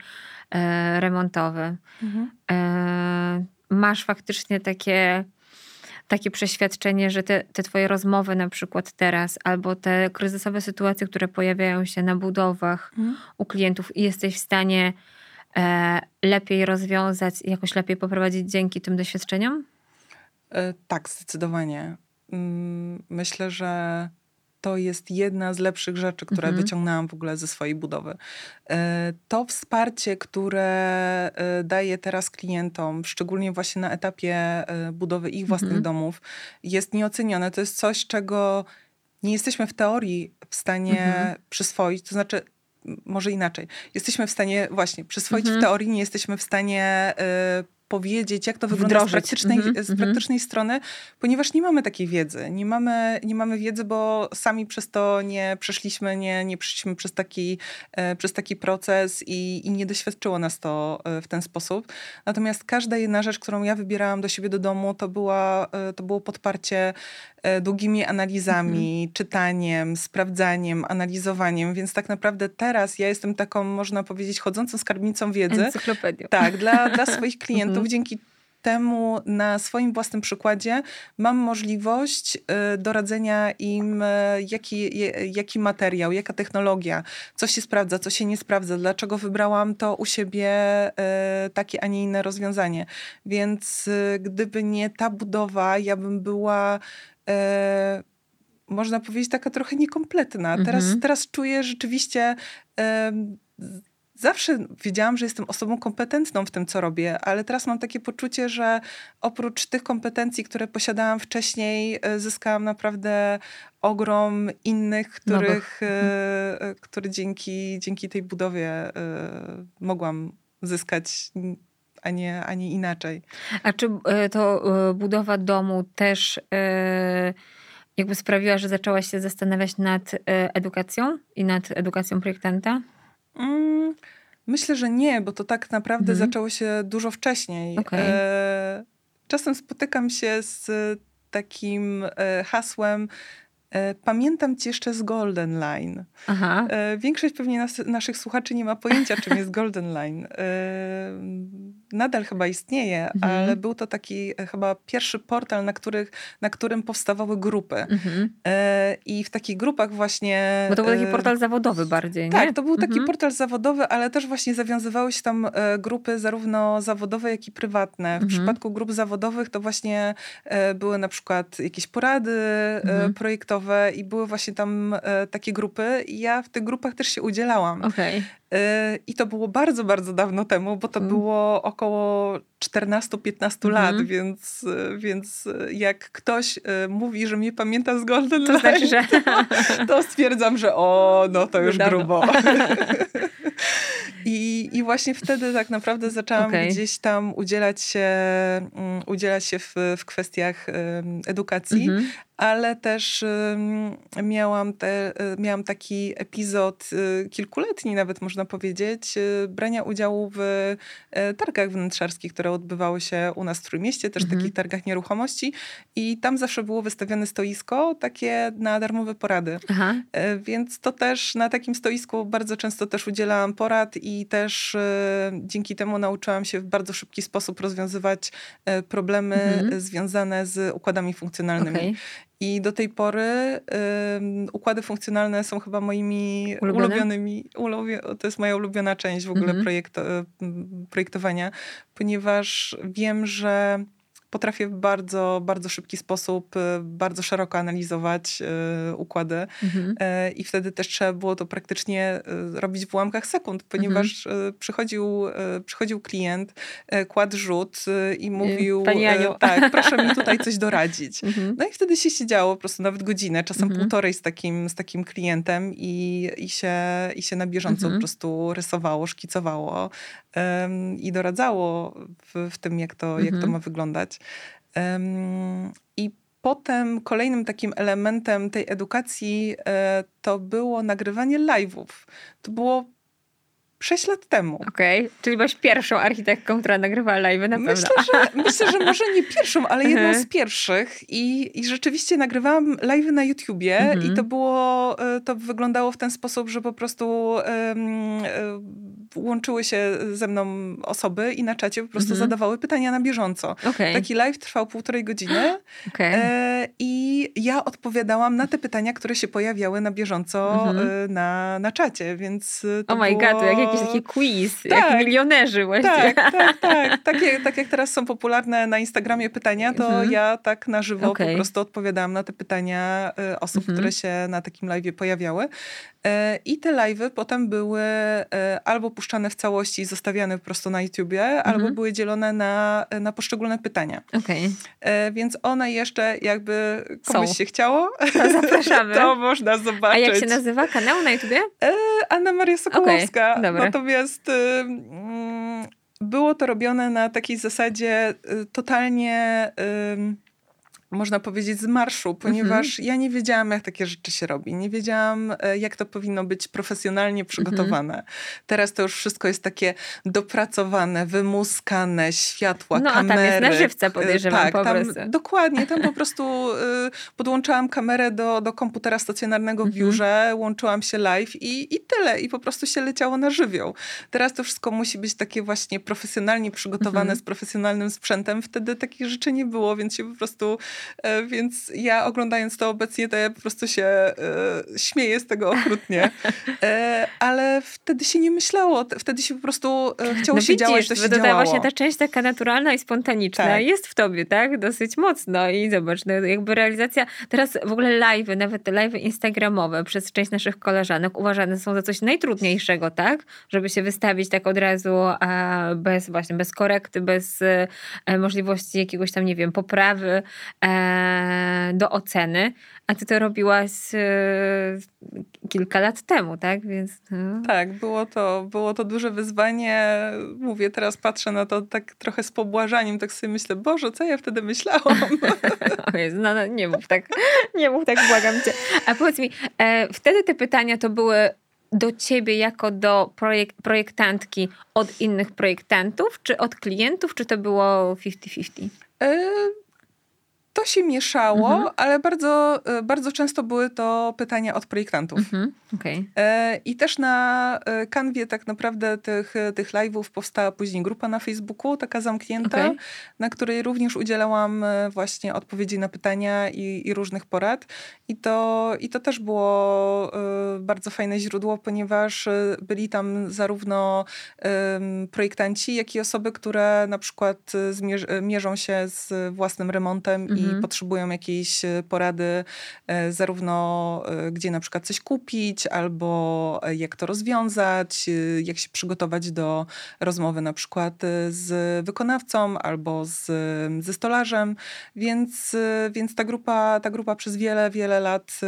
e, remontowy. Mhm. E, masz faktycznie takie takie przeświadczenie, że te, te twoje rozmowy na przykład teraz, albo te kryzysowe sytuacje, które pojawiają się na budowach mhm. u klientów i jesteś w stanie e, lepiej rozwiązać, jakoś lepiej poprowadzić dzięki tym doświadczeniom? E, tak, zdecydowanie. Mm, myślę, że to jest jedna z lepszych rzeczy, które mhm. wyciągnęłam w ogóle ze swojej budowy. E, to wsparcie, które e, daję teraz klientom, szczególnie właśnie na etapie budowy ich własnych mhm. domów, jest nieocenione. To jest coś, czego nie jesteśmy w teorii w stanie mhm. przyswoić. To znaczy, może inaczej. Jesteśmy w stanie właśnie przyswoić mhm. w teorii, nie jesteśmy w stanie y, powiedzieć, jak to wygląda z praktycznej, mm -hmm, z praktycznej mm -hmm. strony, ponieważ nie mamy takiej wiedzy. Nie mamy, nie mamy wiedzy, bo sami przez to nie przeszliśmy, nie, nie przeszliśmy przez taki, e, przez taki proces i, i nie doświadczyło nas to e, w ten sposób. Natomiast każda jedna rzecz, którą ja wybierałam do siebie do domu, to, była, e, to było podparcie długimi analizami, mm -hmm. czytaniem, sprawdzaniem, analizowaniem, więc tak naprawdę teraz ja jestem taką, można powiedzieć, chodzącą skarbnicą wiedzy. Encyklopedią. Tak, dla, dla swoich klientów dzięki temu na swoim własnym przykładzie mam możliwość y, doradzenia im, y, jaki, jaki materiał, jaka technologia, co się sprawdza, co się nie sprawdza, dlaczego wybrałam to u siebie y, takie, a nie inne rozwiązanie. Więc gdyby nie ta budowa, ja bym była można powiedzieć, taka trochę niekompletna. Teraz, mhm. teraz czuję rzeczywiście zawsze wiedziałam, że jestem osobą kompetentną w tym, co robię, ale teraz mam takie poczucie, że oprócz tych kompetencji, które posiadałam wcześniej, e, zyskałam naprawdę ogrom innych, których, e, które dzięki, dzięki tej budowie mogłam zyskać a nie, a nie inaczej. A czy to budowa domu też jakby sprawiła, że zaczęłaś się zastanawiać nad edukacją i nad edukacją projektanta? Mm, myślę, że nie, bo to tak naprawdę mhm. zaczęło się dużo wcześniej. Okay. E, czasem spotykam się z takim e, hasłem pamiętam cię jeszcze z Golden Line. Aha. E, większość pewnie nas, naszych słuchaczy nie ma pojęcia, czym jest Golden Line. E, nadal chyba istnieje, mhm. ale był to taki chyba pierwszy portal, na, których, na którym powstawały grupy. Mhm. I w takich grupach właśnie... Bo to był taki portal zawodowy bardziej, nie? Tak, to był taki mhm. portal zawodowy, ale też właśnie zawiązywały się tam grupy zarówno zawodowe, jak i prywatne. W mhm. przypadku grup zawodowych to właśnie były na przykład jakieś porady mhm. I były właśnie tam e, takie grupy i ja w tych grupach też się udzielałam. Okay. E, I to było bardzo, bardzo dawno temu, bo to mm. było około 14-15 mm lat, więc, więc jak ktoś e, mówi, że mnie pamięta z Golden to znaczy, że... to stwierdzam, że o, no to już Dawno. grubo. I, I właśnie wtedy tak naprawdę zaczęłam okay. gdzieś tam udzielać się, um, udzielać się w, w kwestiach um, edukacji, mm -hmm. ale też um, miałam, te, miałam taki epizod y, kilkuletni nawet można powiedzieć, y, brania udziału w y, targach wnętrzarskich, które odbywały się u nas w Trójmieście, też -hmm. takich targach nieruchomości i tam zawsze było wystawione stoisko takie na darmowe porady. Aha. Więc to też na takim stoisku bardzo często też udzielałam porad i też e, dzięki temu nauczyłam się w bardzo szybki sposób rozwiązywać e, problemy mhm. związane z układami funkcjonalnymi. Okay. I do tej pory układy funkcjonalne są chyba moimi Ulubione? ulubionymi. to jest moja ulubiona część w ogóle mhm. projekto, projektowania, ponieważ wiem, że potrafię w bardzo, bardzo szybki sposób, y, bardzo szeroko analizować y, układy mhm. Y, i wtedy też trzeba było to praktycznie robić w ułamkach sekund, ponieważ mhm. przychodził, przychodził klient, kładł rzut i mówił, Pani Aniu. tak, proszę mi tutaj coś doradzić. Mhm. No i wtedy się siedziało po prostu nawet godzinę, czasem mhm. półtorej z takim, z takim klientem i, i, się, i się na bieżąco mhm. po prostu rysowało, szkicowało um, i doradzało w, w tym, jak to, jak to mhm. ma wyglądać. I potem kolejnym takim elementem tej edukacji e, to było nagrywanie live'ów. To było 6 lat temu. Okej, okay. czyli byłaś pierwszą architektką, która nagrywała live na pewno. Myślę, że, myślę, że może nie pierwszą, ale jedną mhm. z pierwszych. I, i rzeczywiście nagrywałam live na YouTubie i mhm. to było, e, to wyglądało w ten sposób, że po prostu um, łączyły się ze mną osoby i na czacie po prostu mhm. zadawały pytania na bieżąco. Okay. Taki live trwał półtorej godziny okay. e, i ja odpowiadałam na te pytania, które się pojawiały na bieżąco mhm. na, na czacie, więc to Oh my było... god, jak jakiś taki quiz, tak, jak milionerzy właśnie. Tak, tak, tak. Tak jak, tak jak teraz są popularne na Instagramie pytania, to mhm. ja tak na żywo okay. po prostu odpowiadałam na te pytania osób, mhm. które się na takim live pojawiały. I te live'y potem były albo puszczane w całości i zostawiane po prostu na YouTubie, albo mhm. były dzielone na, na poszczególne pytania. Okay. Więc one jeszcze jakby komuś Są. się chciało, to zapraszamy. to można zobaczyć. A jak się nazywa kanał na YouTubie? Anna Maria Sokołowska. Okay. Natomiast mm, było to robione na takiej zasadzie y, totalnie można powiedzieć, z marszu, ponieważ mhm. ja nie wiedziałam, jak takie rzeczy się robi. Nie wiedziałam, e, jak to powinno być profesjonalnie przygotowane. Mhm. Teraz to już wszystko jest takie dopracowane, wymuskane, światła, no, kamery. No, tam jest na żywca, podejrzewam tak, po tam, prostu. Dokładnie, tam po prostu y, podłączałam kamerę do, do komputera stacjonarnego w mhm. biurze, łączyłam się live i, i tyle. I po prostu się leciało na żywioł. Teraz to wszystko musi być takie właśnie profesjonalnie przygotowane, mhm. z profesjonalnym sprzętem. Wtedy takich rzeczy nie było, więc się po prostu E, więc ja oglądając to obecnie, to ja po prostu się e, śmieję z tego okrutnie. E, ale wtedy się nie myślało. Wtedy się po prostu chciało no się widzisz, działać, to się działało. właśnie ta część taka naturalna i spontaniczna tak. jest w tobie, tak? Dosyć mocno. I zobacz, no jakby realizacja, teraz w ogóle live, nawet live instagramowe przez część naszych koleżanek uważane są za coś najtrudniejszego, tak? Żeby się wystawić tak od razu bez właśnie, bez korekty, bez możliwości jakiegoś tam, nie wiem, poprawy E, do oceny, a ty to robiłaś e, kilka lat temu, tak? Więc, no. Tak, było to, było to duże wyzwanie. Mówię, teraz patrzę na to tak trochę z pobłażaniem, tak sobie myślę, Boże, co ja wtedy myślałam? Jezu, no, no, nie mów tak, nie mów tak, błagam cię. A powiedz mi, e, wtedy te pytania to były do ciebie jako do projek projektantki od innych projektantów, czy od klientów, czy to było 50-50? To się mieszało, mhm. ale bardzo, e, bardzo często były to pytania od projektantów. Mhm. Okay. E, I też na e, kanwie tak naprawdę tych, tych live'ów powstała później grupa na Facebooku, taka zamknięta, okay. na której również udzielałam właśnie odpowiedzi na pytania i, i różnych porad. I to, I to też było bardzo fajne źródło, ponieważ byli tam zarówno projektanci, jak i osoby, które na przykład mierzą się z własnym remontem i mhm. potrzebują jakiejś e, porady, e, zarówno e, gdzie na przykład coś kupić, albo jak to rozwiązać, jak się przygotować do rozmowy na przykład z wykonawcą albo z, ze stolarzem. Więc, więc ta, grupa, ta grupa przez wiele, wiele lat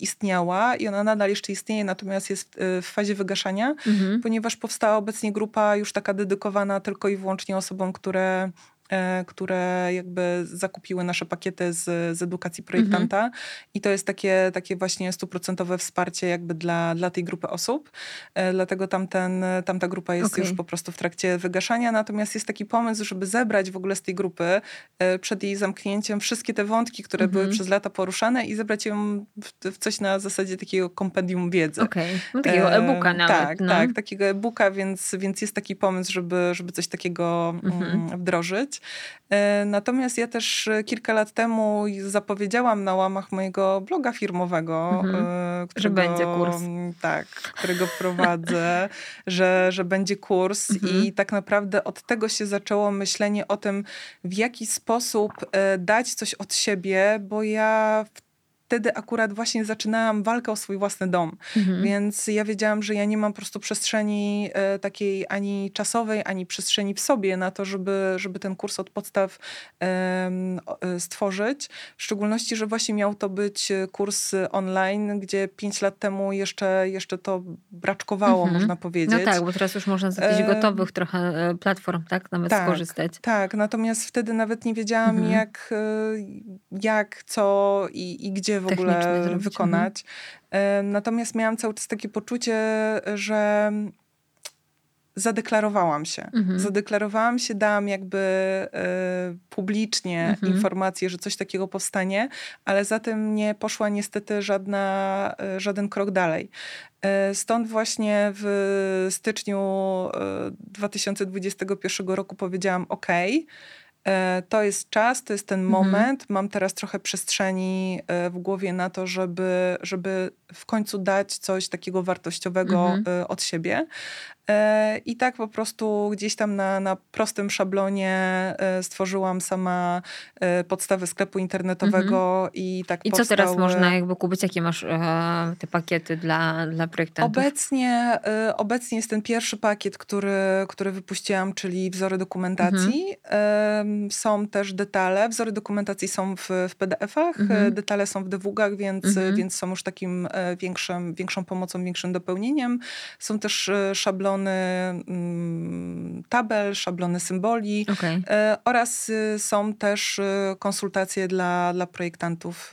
istniała i ona nadal jeszcze istnieje, natomiast jest w fazie wygaszania, mhm. ponieważ powstała obecnie grupa już taka dedykowana tylko i wyłącznie osobom, które które jakby zakupiły nasze pakiety z, z edukacji projektanta mhm. i to jest takie, takie właśnie stuprocentowe wsparcie jakby dla, dla tej grupy osób. E, dlatego tamten, tamta grupa jest okay. już po prostu w trakcie wygaszania. Natomiast jest taki pomysł, żeby zebrać w ogóle z tej grupy e, przed jej zamknięciem wszystkie te wątki, które mhm. były przez lata poruszane i zebrać ją w, w coś na zasadzie takiego kompendium wiedzy. Okay. no, takiego e-booka nawet. Tak, no. tak, takiego e-booka, więc, więc jest taki pomysł, żeby, żeby coś takiego mhm. Mm, wdrożyć. E, natomiast ja też e, kilka lat temu zapowiedziałam na łamach mojego bloga firmowego, mhm. E, którego, że będzie kurs. Tak, którego prowadzę, że, że będzie kurs mhm. i tak naprawdę od tego się zaczęło myślenie o tym, w jaki sposób dać coś od siebie, bo ja w wtedy akurat właśnie zaczynałam walkę o swój własny dom. Mhm. Więc ja wiedziałam, że ja nie mam po prostu przestrzeni e, takiej ani czasowej, ani przestrzeni w sobie na to, żeby, żeby ten kurs od podstaw e, stworzyć. W szczególności, że właśnie miał to być kurs online, gdzie pięć lat temu jeszcze, jeszcze to braczkowało, mhm. można powiedzieć. No tak, bo teraz już można z jakichś gotowych trochę e, platform, tak, nawet tak, skorzystać. Tak, natomiast wtedy nawet nie wiedziałam, mhm. jak, e, jak, co i, i gdzie w ogóle wykonać. Mhm. Natomiast miałam cały czas takie poczucie, że zadeklarowałam się. Mhm. Zadeklarowałam się, dałam jakby y, publicznie mhm. informację, że coś takiego powstanie, ale za tym nie poszła niestety żadna, y, żaden krok dalej. Y, stąd właśnie w styczniu 2021 roku powiedziałam OK, E, to jest czas, to jest ten mhm. moment. Mam teraz trochę przestrzeni e, w głowie na to, żeby, żeby w końcu dać coś takiego wartościowego mhm. E, od siebie. I tak po prostu gdzieś tam na, na prostym szablonie stworzyłam sama podstawę sklepu internetowego mhm. i tak I powstały... co teraz można jakby kupić? Jakie masz te pakiety dla, dla projektantów? Obecnie, obecnie jest ten pierwszy pakiet, który, który wypuściłam, czyli wzory dokumentacji. Mhm są też detale. Wzory dokumentacji są w, w PDF-ach, mhm. detale są w dewugach, więc, więc są już takim e, większym, większą pomocą, większym dopełnieniem. Są też e, szablony mm, tabel, szablony symboli okay. E, oraz są też konsultacje dla, dla projektantów,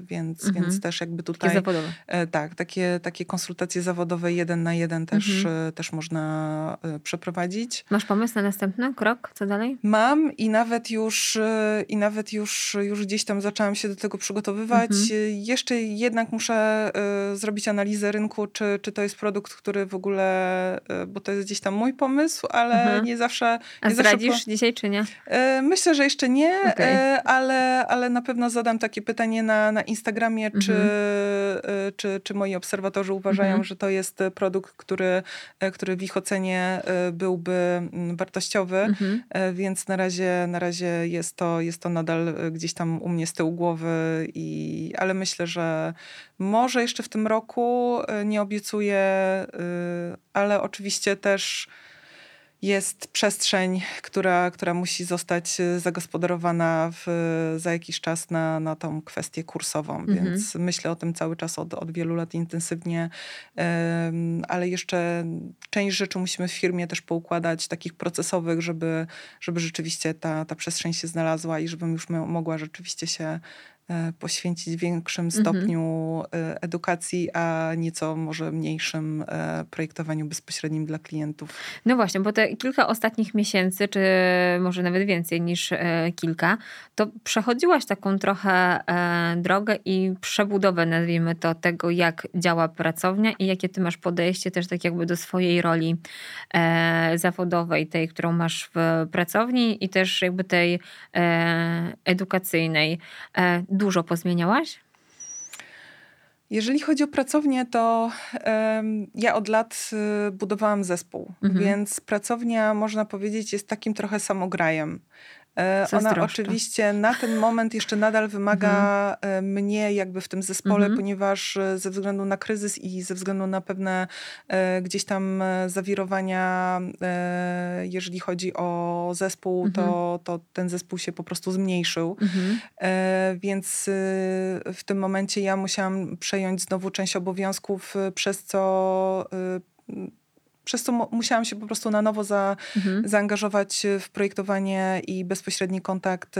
więc, mhm. więc też jakby tutaj... Takie zawodowe. Tak, takie, takie konsultacje zawodowe jeden na jeden też, mhm. też można przeprowadzić. Masz pomysł na następny krok? Co dalej? Mam i nawet już, y, i nawet już, już gdzieś tam zaczęłam się do tego przygotowywać. Mhm. Y, jeszcze jednak muszę y, zrobić analizę rynku, czy, czy to jest produkt, który w ogóle, bo to jest gdzieś tam mój pomysł, ale mhm. nie zawsze... A nie zdradzisz zawsze dzisiaj, czy nie? Myślę, że jeszcze nie, okay. ale, ale na pewno zadam takie pytanie na, na Instagramie, mhm. czy, czy, czy moi obserwatorzy uważają, mhm. że to jest produkt, który, który w ich ocenie byłby mm, wartościowy, mhm. więc na razie, na razie jest to, jest to nadal e, gdzieś tam u mnie z tyłu głowy, i, ale myślę, że może jeszcze w tym roku e, nie obiecuję, e, ale oczywiście też jest przestrzeń, która, która musi zostać e, zagospodarowana w, za jakiś czas na, na tą kwestię kursową. Mhm. Więc myślę o tym cały czas od, od wielu lat intensywnie, um, ale jeszcze część rzeczy musimy w firmie też poukładać, takich procesowych, żeby, żeby rzeczywiście ta, ta przestrzeń się znalazła i żebym już mogła rzeczywiście się E, poświęcić w większym mhm. stopniu mhm. edukacji, a nieco może mniejszym e, projektowaniu bezpośrednim dla klientów. No właśnie, bo te kilka ostatnich miesięcy, czy może nawet więcej niż kilka, to przechodziłaś taką trochę drogę i przebudowę, nazwijmy to, tego, jak działa pracownia i jakie ty masz podejście też tak jakby do swojej roli zawodowej, tej, którą masz w pracowni i też jakby tej edukacyjnej dużo pozmieniałaś? Jeżeli chodzi o pracownię, to um, ja od lat y, budowałam zespół, mhm. więc pracownia, można powiedzieć, jest takim trochę samograjem. E, ona oczywiście na ten moment jeszcze nadal wymaga mhm. E, mnie jakby w tym zespole, mhm. ponieważ e, ze względu na kryzys i ze względu na pewne gdzieś tam zawirowania, jeżeli chodzi o zespół, mhm. to, to ten zespół się po prostu zmniejszył. Mhm. Więc w tym momencie ja musiałam przejąć znowu część obowiązków, przez co przez co musiałam się po prostu na nowo za, mhm. zaangażować w projektowanie i bezpośredni kontakt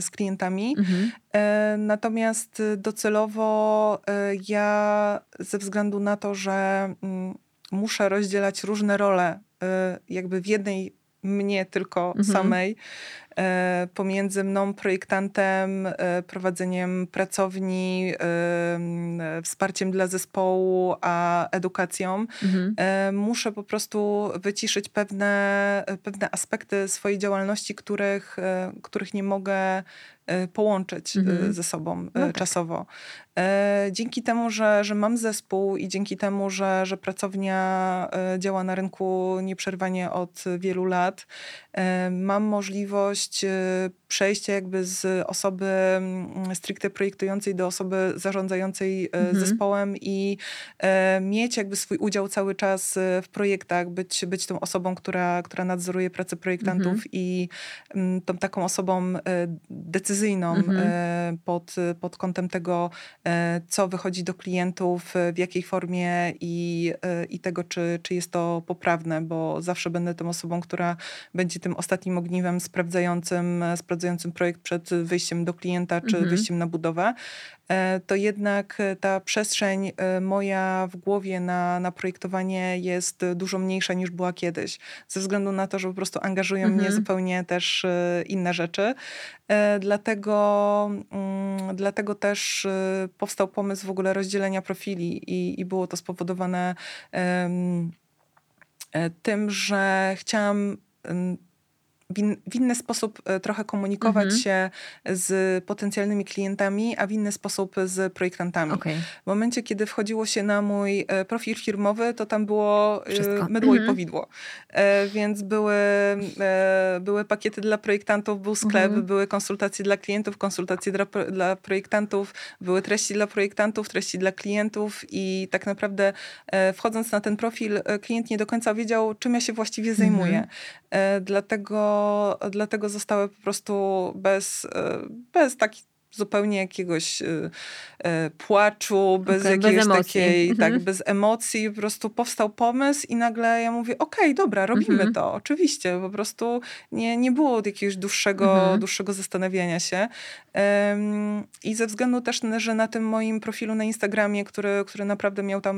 z klientami. Mhm. E, natomiast docelowo e, ja ze względu na to, że mm, muszę rozdzielać różne role e, jakby w jednej mnie tylko mhm. samej, E, pomiędzy mną, projektantem, e, prowadzeniem pracowni, e, wsparciem dla zespołu, a edukacją. Mhm. Muszę po prostu wyciszyć pewne, pewne aspekty swojej działalności, których, których nie mogę połączyć mhm. ze sobą no tak. czasowo. Dzięki temu, że, że mam zespół i dzięki temu, że, że pracownia działa na rynku nieprzerwanie od wielu lat, mam możliwość przejścia jakby z osoby mm, stricte projektującej do osoby zarządzającej mhm. zespołem i mieć jakby swój udział cały czas w projektach, być, być tą osobą, która, która nadzoruje pracę projektantów mhm. i mm, tą taką osobą decyzyjną mhm. pod, pod kątem tego, co wychodzi do klientów, w jakiej formie i, i tego, czy, czy jest to poprawne, bo zawsze będę tą osobą, która będzie tym ostatnim ogniwem sprawdzającym, sprawdzającym projekt przed wyjściem do klienta czy mhm. wyjściem na budowę, e, to jednak ta przestrzeń e, moja w głowie na, na projektowanie jest dużo mniejsza niż była kiedyś. Ze względu na to, że po prostu angażują mhm. mnie zupełnie też e, inne rzeczy. Dlatego, mm, dlatego też powstał pomysł w ogóle rozdzielenia profili i, i było to spowodowane tym, że chciałam w, in, w inny sposób e, trochę komunikować mhm. się z potencjalnymi klientami, a w inny sposób z projektantami. Okay. W momencie, kiedy wchodziło się na mój e, profil firmowy, to tam było e, Wszystko. mydło mhm. i powidło. Więc były, były pakiety dla projektantów, był sklep, mhm. były konsultacje dla klientów, konsultacje dla, dla projektantów, były treści dla projektantów, treści dla klientów i tak naprawdę wchodząc na ten profil, klient nie do końca wiedział, czym ja się właściwie zajmuję. Mhm. Dlatego, dlatego zostały po prostu bez, bez takich zupełnie jakiegoś y, y, płaczu, bez okay, jakiejś bez takiej, mhm. tak, bez emocji. Po prostu powstał pomysł i nagle ja mówię, okej, okay, dobra, robimy mhm. to. Oczywiście, po prostu nie, nie było jakiegoś dłuższego, mhm. dłuższego zastanawiania się. I ze względu też, że na tym moim profilu na Instagramie, który, który naprawdę miał tam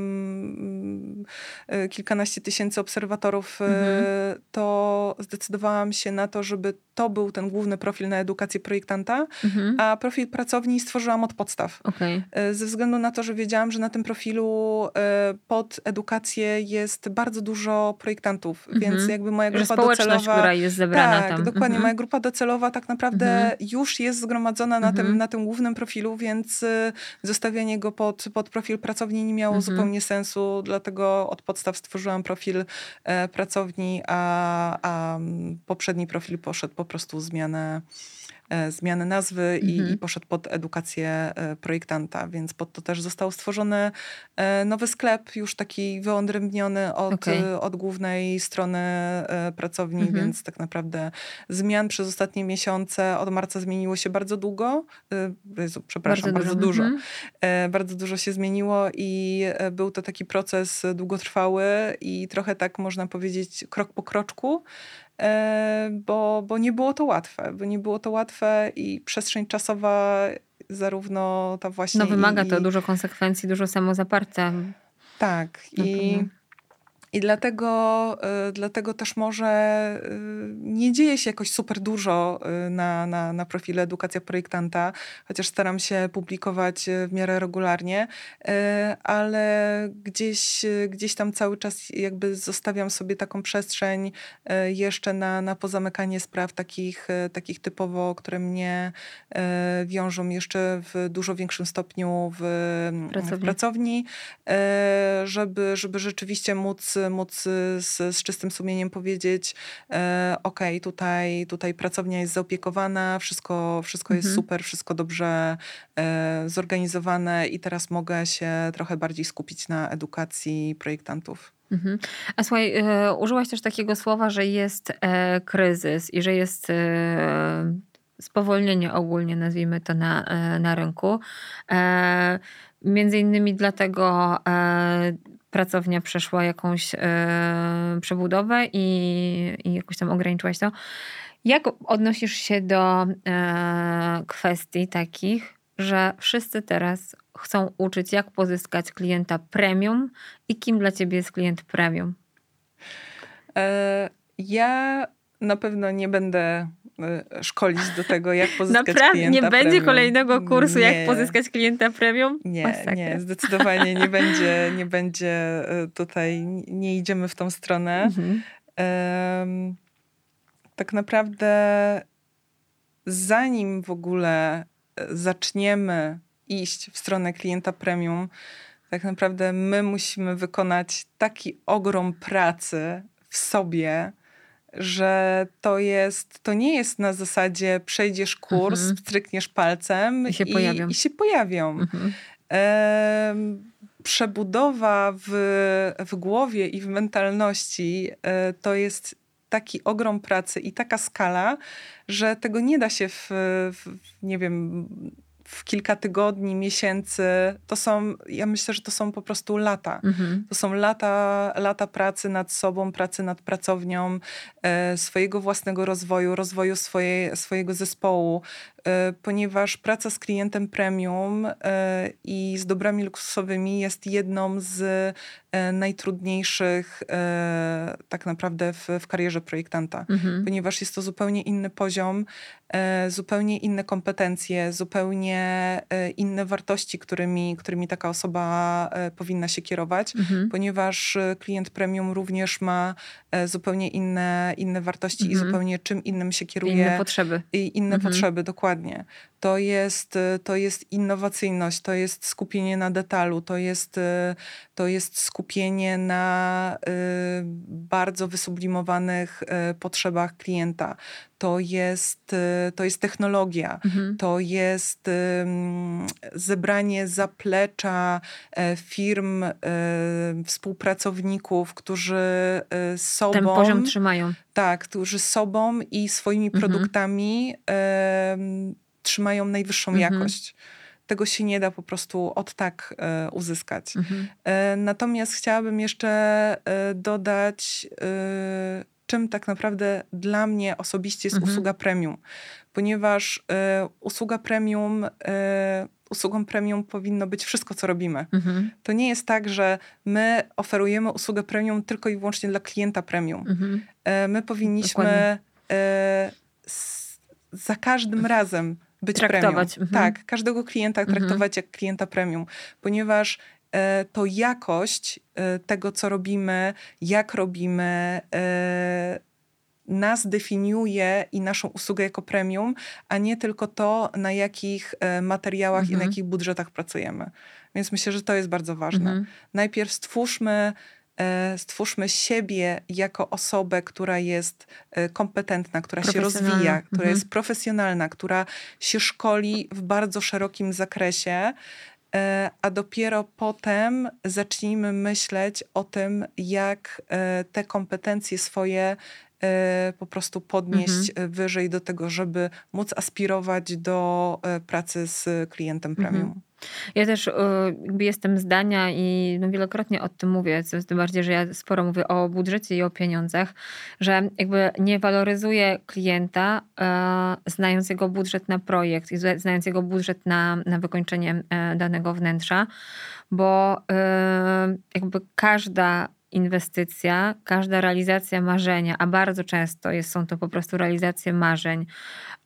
um, kilkanaście tysięcy obserwatorów, y, mhm. to zdecydowałam się na to, żeby to był ten główny profil na edukację projektanta, mhm. a profil pracowni stworzyłam od podstaw. Okay. Ze względu na to, że wiedziałam, że na tym profilu e, pod edukację jest bardzo dużo projektantów, mhm. więc jakby moja grupa docelowa... która jest zebrana tak, tam. dokładnie. Mhm. Moja grupa docelowa tak naprawdę mhm. już jest zgromadzona na, tym, mhm. na tym głównym profilu, więc e, zostawianie go pod, pod profil pracowni nie miało mhm. zupełnie sensu, dlatego od podstaw stworzyłam profil pracowni, a, a poprzedni profil poszedł po prostu zmianę E, zmianę nazwy mhm. i, i, poszedł pod edukację e, projektanta, więc pod to też został stworzony e, nowy sklep, już taki wyodrębniony od, okay. od głównej strony pracowni, mhm. więc tak naprawdę zmian przez ostatnie miesiące, od marca zmieniło się bardzo długo, Jezu, przepraszam, bardzo, bardzo dużo. Mhm. Bardzo dużo się zmieniło i był to taki proces długotrwały i trochę tak można powiedzieć krok po kroczku, bo, bo nie było to łatwe, bo nie było to łatwe i przestrzeń czasowa zarówno ta właśnie... No wymaga i, to dużo konsekwencji, dużo samozaparcia. Tak i... I dlatego, y, dlatego też może y, nie dzieje się jakoś super dużo y, na, na, na profilu Edukacja Projektanta, chociaż staram się publikować w miarę regularnie, ale gdzieś, gdzieś tam cały czas jakby zostawiam sobie taką przestrzeń jeszcze na, na pozamykanie spraw takich, takich typowo, które mnie wiążą jeszcze w dużo większym stopniu w pracowni, w pracowni żeby, żeby rzeczywiście móc móc z, z czystym sumieniem powiedzieć, e, ok, tutaj, tutaj pracownia jest zaopiekowana, wszystko, wszystko mhm. jest super, wszystko dobrze e, zorganizowane i teraz mogę się trochę bardziej skupić na edukacji projektantów. Mhm. A słuchaj, e, użyłaś też takiego słowa, że jest e, kryzys i że jest e, spowolnienie ogólnie, nazwijmy to, na, e, na rynku. Między innymi dlatego pracownia przeszła jakąś e, przebudowę i, i jakoś tam ograniczyłaś to. Jak odnosisz się do e, kwestii takich, że wszyscy teraz chcą uczyć, jak pozyskać klienta premium i kim dla ciebie jest klient premium? E, ja na pewno nie będę szkolić do tego, jak pozyskać Naprawdę klienta nie będzie kolejnego kursu, nie. jak pozyskać klienta premium? Nie, Masakra. nie, zdecydowanie nie będzie, nie będzie y, tutaj, nie idziemy w tą stronę. Mhm. Um, tak naprawdę zanim w ogóle y, zaczniemy iść w stronę klienta premium, tak naprawdę my musimy wykonać taki ogrom pracy w sobie, że to jest, to nie jest na zasadzie przejdziesz kurs, mhm. strykniesz palcem i się i, pojawią. I się pojawią. Mhm. E, przebudowa w, w głowie i w mentalności e, to jest taki ogrom pracy i taka skala, że tego nie da się w, w nie wiem, w kilka tygodni, miesięcy, to są, ja myślę, że to są po prostu lata. Mhm. To są lata, lata pracy nad sobą, pracy nad pracownią, e, swojego własnego rozwoju, rozwoju swoje, swojego zespołu, ponieważ praca z klientem premium i z dobrami luksusowymi jest jedną z najtrudniejszych tak naprawdę w, w karierze projektanta, mhm. ponieważ jest to zupełnie inny poziom, zupełnie inne kompetencje, zupełnie inne wartości, którymi, którymi taka osoba powinna się kierować, mhm. ponieważ klient premium również ma zupełnie inne, inne wartości mhm. i zupełnie czym innym się kieruje. Inne potrzeby. I inne mhm. potrzeby, dokładnie dokładnie. To jest, to jest innowacyjność, to jest skupienie na detalu, to jest, to jest skupienie na y, bardzo wysublimowanych y, potrzebach klienta. To jest, y, to jest technologia, mhm. to jest zebranie zaplecza e, firm, współpracowników, którzy sobą... Ten poziom trzymają. Tak, którzy sobą i swoimi mhm. produktami trzymają najwyższą mhm. jakość. Tego się nie da po prostu od tak e, uzyskać. Mhm. E, natomiast chciałabym jeszcze e, dodać, czym tak naprawdę dla mnie osobiście jest mhm. usługa premium. Ponieważ usługa premium usługą premium powinno być wszystko, co robimy. Mhm. To nie jest tak, że my oferujemy usługę premium tylko i wyłącznie dla klienta premium. Mhm. My powinniśmy za każdym razem być traktować. premium. Mhm. Tak, każdego klienta mhm. traktować jak klienta premium, ponieważ e, to jakość e, tego, co robimy, jak robimy, e, nas definiuje i naszą usługę jako premium, a nie tylko to, na jakich materiałach mhm. i na mhm. jakich budżetach pracujemy. Więc myślę, że to jest bardzo ważne. Mhm. Najpierw stwórzmy stwórzmy siebie jako osobę, która jest e, kompetentna, która się rozwija, która mhm. jest profesjonalna, która się szkoli w bardzo szerokim zakresie, e, a dopiero potem zacznijmy myśleć o tym, jak te kompetencje swoje po prostu podnieść mhm. wyżej do tego, żeby móc aspirować do pracy z klientem mhm. premium. Mhm. Ja też jakby jestem zdania i no wielokrotnie o tym mówię, tym bardziej, że ja sporo mówię o budżecie i o pieniądzach, że jakby nie waloryzuję klienta, e, znając jego budżet na projekt i znając jego budżet na, na wykończenie e, danego wnętrza, bo e, jakby każda inwestycja, każda realizacja marzenia, a bardzo często jest, są to po prostu realizacje marzeń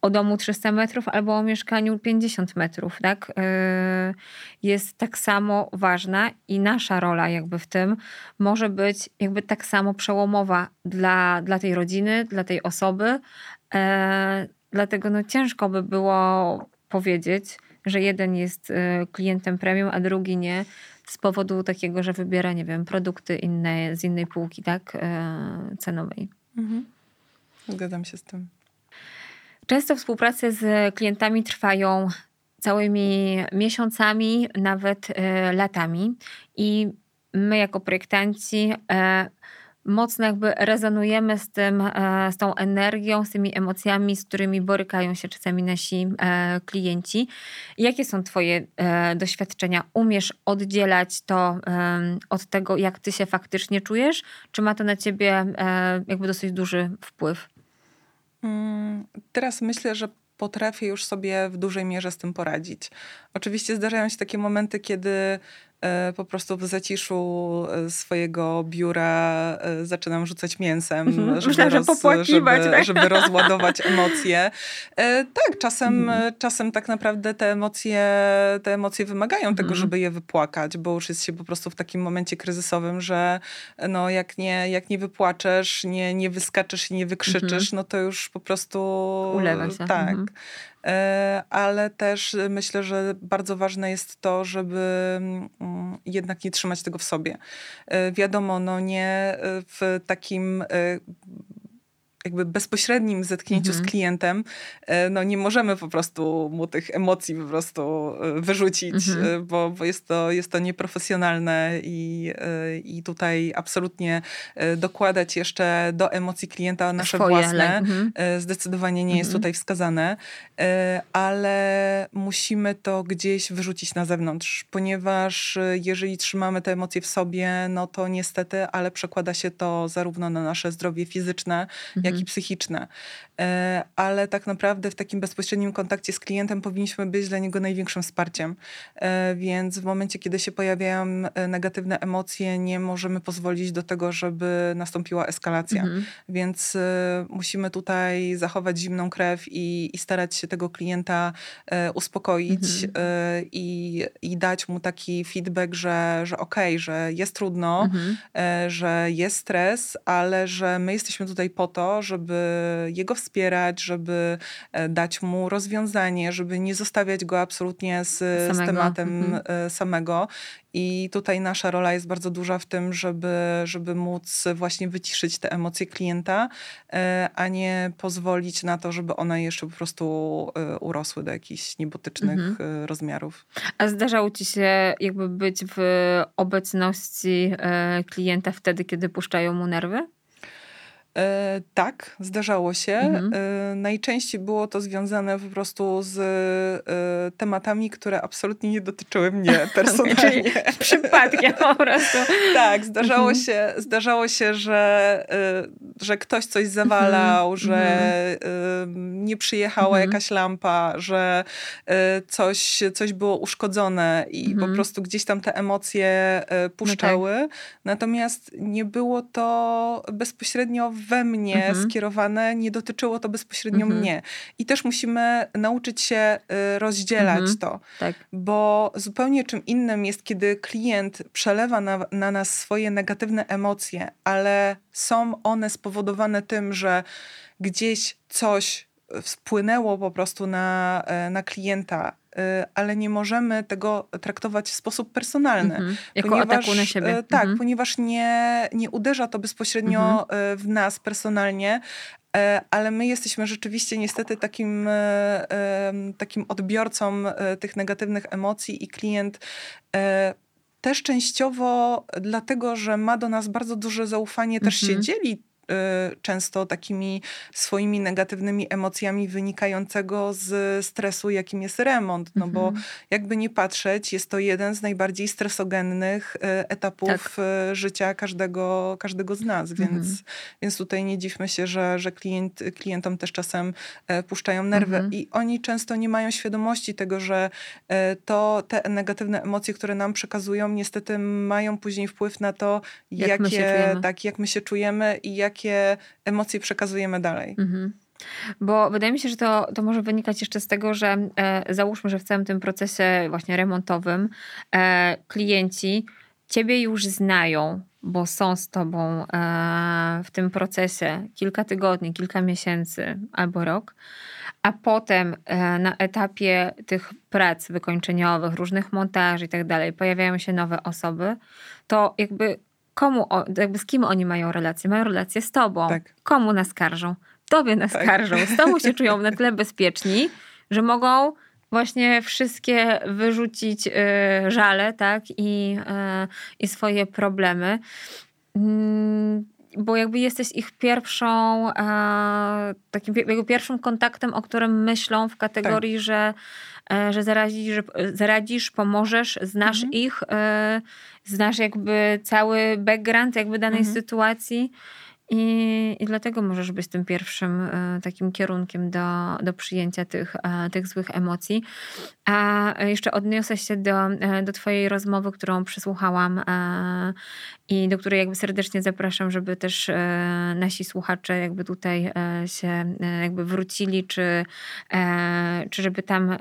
o domu 300 metrów albo o mieszkaniu 50 metrów, tak? Yy, jest tak samo ważna i nasza rola jakby w tym może być jakby tak samo przełomowa dla, dla tej rodziny, dla tej osoby. Yy, dlatego no ciężko by było powiedzieć, że jeden jest yy, klientem premium, a drugi nie z powodu takiego, że wybiera, nie wiem, produkty inne, z innej półki, tak, e, cenowej. Mhm. Zgadzam się z tym. Często współprace z klientami trwają całymi miesiącami, nawet e, latami i my jako projektanci e, mocno jakby rezonujemy z tym, e, z tą energią, z tymi emocjami, z którymi borykają się czasami nasi e, klienci. Jakie są twoje e, doświadczenia? Umiesz oddzielać to od tego, jak ty się faktycznie czujesz? Czy ma to na ciebie jakby dosyć duży wpływ? Mm, teraz myślę, że potrafię już sobie w dużej mierze z tym poradzić. Oczywiście zdarzają się takie momenty, kiedy po prostu w zaciszu e, swojego biura e, zaczynam rzucać mięsem, mhm. żeby, Myślałam, roz, żeby, tak? żeby rozładować emocje. Tak, czasem, mhm. czasem tak naprawdę te emocje, te emocje wymagają tego, mhm. żeby je wypłakać, bo już jest się po prostu w takim momencie kryzysowym, że no jak nie, jak nie wypłaczesz, nie, nie wyskaczesz i nie wykrzyczysz, no to już po prostu... Ulewa się. Tak. E, ale też myślę, że bardzo ważne jest to, żeby mm, jednak nie trzymać tego w sobie. E, wiadomo, no nie w takim e, jakby bezpośrednim zetknięciu mhm. z klientem, e, no nie możemy po prostu mu tych emocji po prostu e, wyrzucić, mhm. E, bo, bo jest, to, jest to nieprofesjonalne i, i tutaj absolutnie dokładać jeszcze do emocji klienta nasze Swoje, własne mhm. zdecydowanie nie jest mhm. tutaj wskazane, ale musimy to gdzieś wyrzucić na zewnątrz, ponieważ jeżeli trzymamy te emocje w sobie, no to niestety, ale przekłada się to zarówno na nasze zdrowie fizyczne, jak i psychiczne. E, ale tak naprawdę w takim bezpośrednim kontakcie z klientem powinniśmy być dla niego największym wsparciem. E, więc w momencie, kiedy się pojawiają e, negatywne emocje, nie możemy pozwolić do tego, żeby nastąpiła eskalacja. Mhm. Więc musimy tutaj zachować zimną krew i, i starać się tego klienta uspokoić mhm. i, i dać mu taki feedback, że, że okej, okay, że jest trudno, mhm. że jest stres, ale że my jesteśmy tutaj po to, żeby jego wspierać, żeby e, dać mu rozwiązanie, żeby nie zostawiać go absolutnie z, z tematem mhm. E, samego. I tutaj nasza rola jest bardzo duża w tym, żeby, żeby móc właśnie wyciszyć te emocje klienta, e, a nie pozwolić na to, żeby one jeszcze po prostu urosły do jakichś niebotycznych mhm. rozmiarów. A zdarzało ci się jakby być w obecności klienta wtedy, kiedy puszczają mu nerwy? E, tak, zdarzało się. Mhm. E, najczęściej było to związane po prostu z e, tematami, które absolutnie nie dotyczyły mnie personalnie. Przypadkiem po prostu. tak, zdarzało, mhm. się, zdarzało się, że, że ktoś coś zawalał, mhm. że mhm. nie przyjechała mhm. jakaś lampa, że coś, coś było uszkodzone i po mhm. prostu gdzieś tam te emocje puszczały. No tak. Natomiast nie było to bezpośrednio we mnie mhm. skierowane, nie dotyczyło to bezpośrednio mhm. mnie. I też musimy nauczyć się y, rozdzielać mhm. to, tak. bo zupełnie czym innym jest, kiedy klient przelewa na, na nas swoje negatywne emocje, ale są one spowodowane tym, że gdzieś coś wpłynęło po prostu na, e, na klienta, ale nie możemy tego traktować w sposób personalny. Mhm. Jako ponieważ, ataku na siebie. E, tak, mhm. ponieważ nie, nie uderza to bezpośrednio mhm. w nas personalnie, ale my jesteśmy rzeczywiście niestety takim, takim odbiorcą tych negatywnych emocji i klient też częściowo dlatego, że ma do nas bardzo duże zaufanie, też się dzieli Y, często takimi swoimi negatywnymi emocjami wynikającego z stresu, jakim jest remont. No bo mhm. jakby nie patrzeć, jest to jeden z najbardziej stresogennych y, etapów tak. Y, życia każdego, każdego z nas, więc, mhm. więc tutaj nie dziwmy się, że, że klient, klientom też czasem e, puszczają nerwy mhm. i oni często nie mają świadomości tego, że e, to te negatywne emocje, które nam przekazują, niestety mają później wpływ na to, jak jakie, tak, jak my się czujemy i jak jakie emocje przekazujemy dalej. Mhm. Bo wydaje mi się, że to, to może wynikać jeszcze z tego, że e, załóżmy, że w całym tym procesie właśnie remontowym e, klienci ciebie już znają, bo są z tobą e, w tym procesie kilka tygodni, kilka miesięcy albo rok, a potem e, na etapie tych prac wykończeniowych, różnych montaży i tak dalej, pojawiają się nowe osoby, to jakby komu, jakby z kim oni mają relację? Mają relację z tobą. Tak. Komu naskarżą? Tobie naskarżą. Tak. Z tobą się czują na tyle bezpieczni, że mogą właśnie wszystkie wyrzucić y, żale, tak? I, y, i swoje problemy. Mm, bo jakby jesteś ich pierwszą, takim jego pierwszym kontaktem, o którym myślą w kategorii, tak. że, że, zaradzisz, że zaradzisz, pomożesz, znasz mhm. ich, e, znasz jakby cały background jakby danej mhm. sytuacji. I, I dlatego możesz być tym pierwszym e, takim kierunkiem do, do przyjęcia tych, e, tych złych emocji. A jeszcze odniosę się do, e, do Twojej rozmowy, którą przysłuchałam i do której jakby serdecznie zapraszam, żeby też nasi słuchacze jakby tutaj się jakby wrócili, czy, czy żeby tam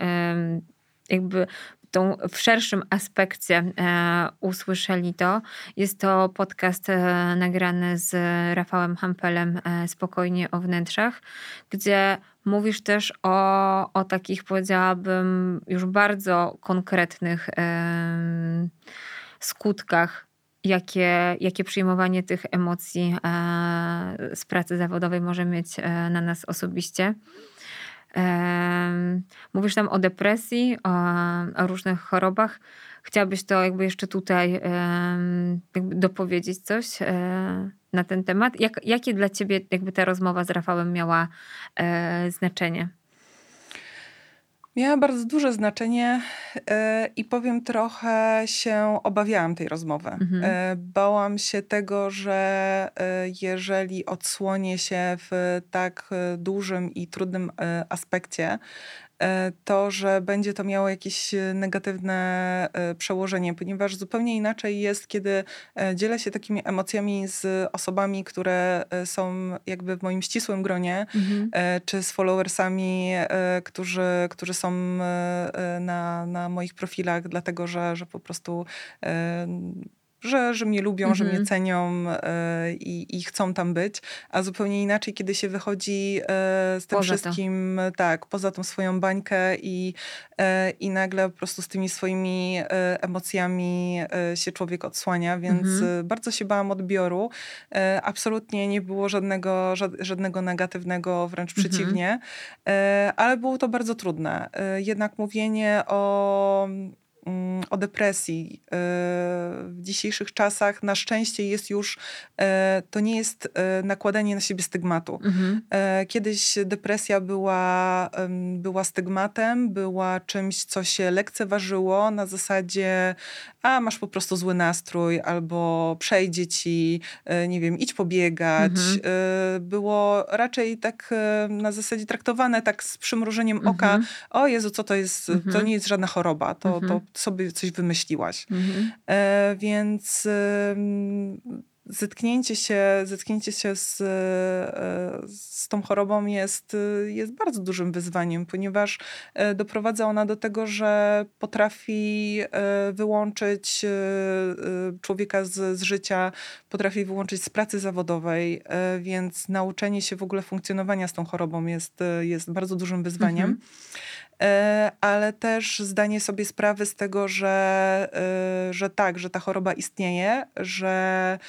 jakby tą w szerszym aspekcie e, usłyszeli to. Jest to podcast e, nagrany z Rafałem Hampelem e, Spokojnie o wnętrzach, gdzie mówisz też o, o takich, powiedziałabym, już bardzo konkretnych skutkach jakie, jakie przyjmowanie tych emocji z pracy zawodowej może mieć na nas osobiście. Mówisz tam o depresji, o, o różnych chorobach. Chciałabyś to jakby jeszcze tutaj jakby dopowiedzieć coś e, na ten temat? Jak, jakie dla ciebie jakby ta rozmowa z Rafałem miała e, znaczenie? Miała bardzo duże znaczenie e, i powiem trochę się obawiałam tej rozmowy. Mhm. E, bałam się tego, że e, jeżeli odsłonię się w tak dużym i trudnym aspekcie, to, że będzie to miało jakieś e, negatywne e, przełożenie, ponieważ zupełnie inaczej jest, kiedy dzielę się takimi emocjami z osobami, które są jakby w moim ścisłym gronie, mhm. czy z followersami, którzy, którzy są na, na moich profilach, dlatego że, że po prostu że, że mnie lubią, że mnie mhm. cenią e, i, chcą tam być, a zupełnie inaczej, kiedy się wychodzi e, z tym poza wszystkim, to. tak, poza tą swoją bańkę i, e, i nagle po prostu z tymi swoimi emocjami się człowiek odsłania, więc mhm. bardzo się bałam odbioru. Absolutnie nie było żadnego, żadnego negatywnego, wręcz mhm. przeciwnie, ale było to bardzo trudne. Jednak mówienie o o depresji y, w dzisiejszych czasach na szczęście jest już, e, to nie jest e, nakładanie na siebie stygmatu. Mhm. E, kiedyś depresja była, była stygmatem, była czymś, co się lekceważyło na zasadzie, a masz po prostu zły nastrój, albo przejdzie ci, nie wiem, idź pobiegać. Mhm. Było raczej tak na zasadzie traktowane tak z przymrużeniem mhm. oka, o Jezu, co to jest, to mhm. nie jest żadna choroba, to, to mhm sobie coś wymyśliłaś. Mhm. E, więc zetknięcie się, zetknięcie się z, e, z tą chorobą jest, jest bardzo dużym wyzwaniem, ponieważ e, doprowadza ona do tego, że potrafi e, wyłączyć człowieka z, z życia, potrafi wyłączyć z pracy zawodowej, więc nauczenie się w ogóle funkcjonowania z tą chorobą jest, jest bardzo dużym wyzwaniem. Mhm. E, ale też zdanie sobie sprawy z tego, że, e, że tak, że ta choroba istnieje, że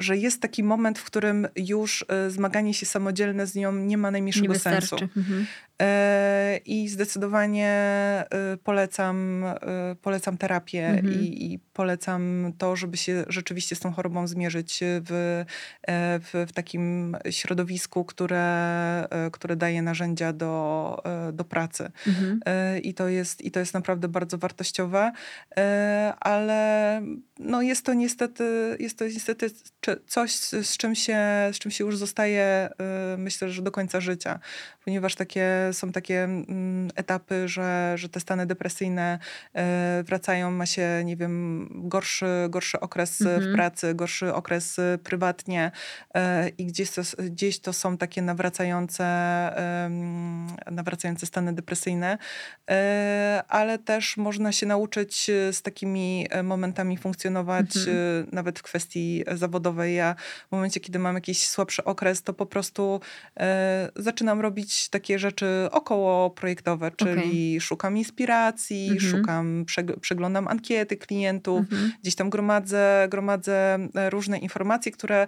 że jest taki moment, w którym już e, zmaganie się samodzielne z nią nie ma najmniejszego nie sensu. Mhm. E, I zdecydowanie e, polecam, polecam terapię mhm. i, i, polecam to, żeby się rzeczywiście z tą chorobą zmierzyć w, w, w, takim środowisku, które, które daje narzędzia do, do pracy. Mhm. I, to jest, I to jest naprawdę bardzo wartościowe, ale no jest to niestety, jest to niestety coś, z czym się, z czym się już zostaje, y, myślę, że do końca życia, ponieważ takie, są takie mm, etapy, że, że te stany depresyjne y, wracają, ma się, nie wiem, gorszy, gorszy okres mhm. w pracy, gorszy okres prywatnie y, i gdzieś to, gdzieś to są takie nawracające, nawracające stany depresyjne, ale też można się nauczyć z takimi momentami funkcjonować mhm. nawet w kwestii zawodowej ja w momencie, kiedy mam jakiś słabszy okres, to po prostu e, zaczynam robić takie rzeczy około projektowe, czyli okay. szukam inspiracji, mhm. szukam, przeglądam ankiety klientów, mhm. gdzieś tam gromadzę, gromadzę e, różne informacje, które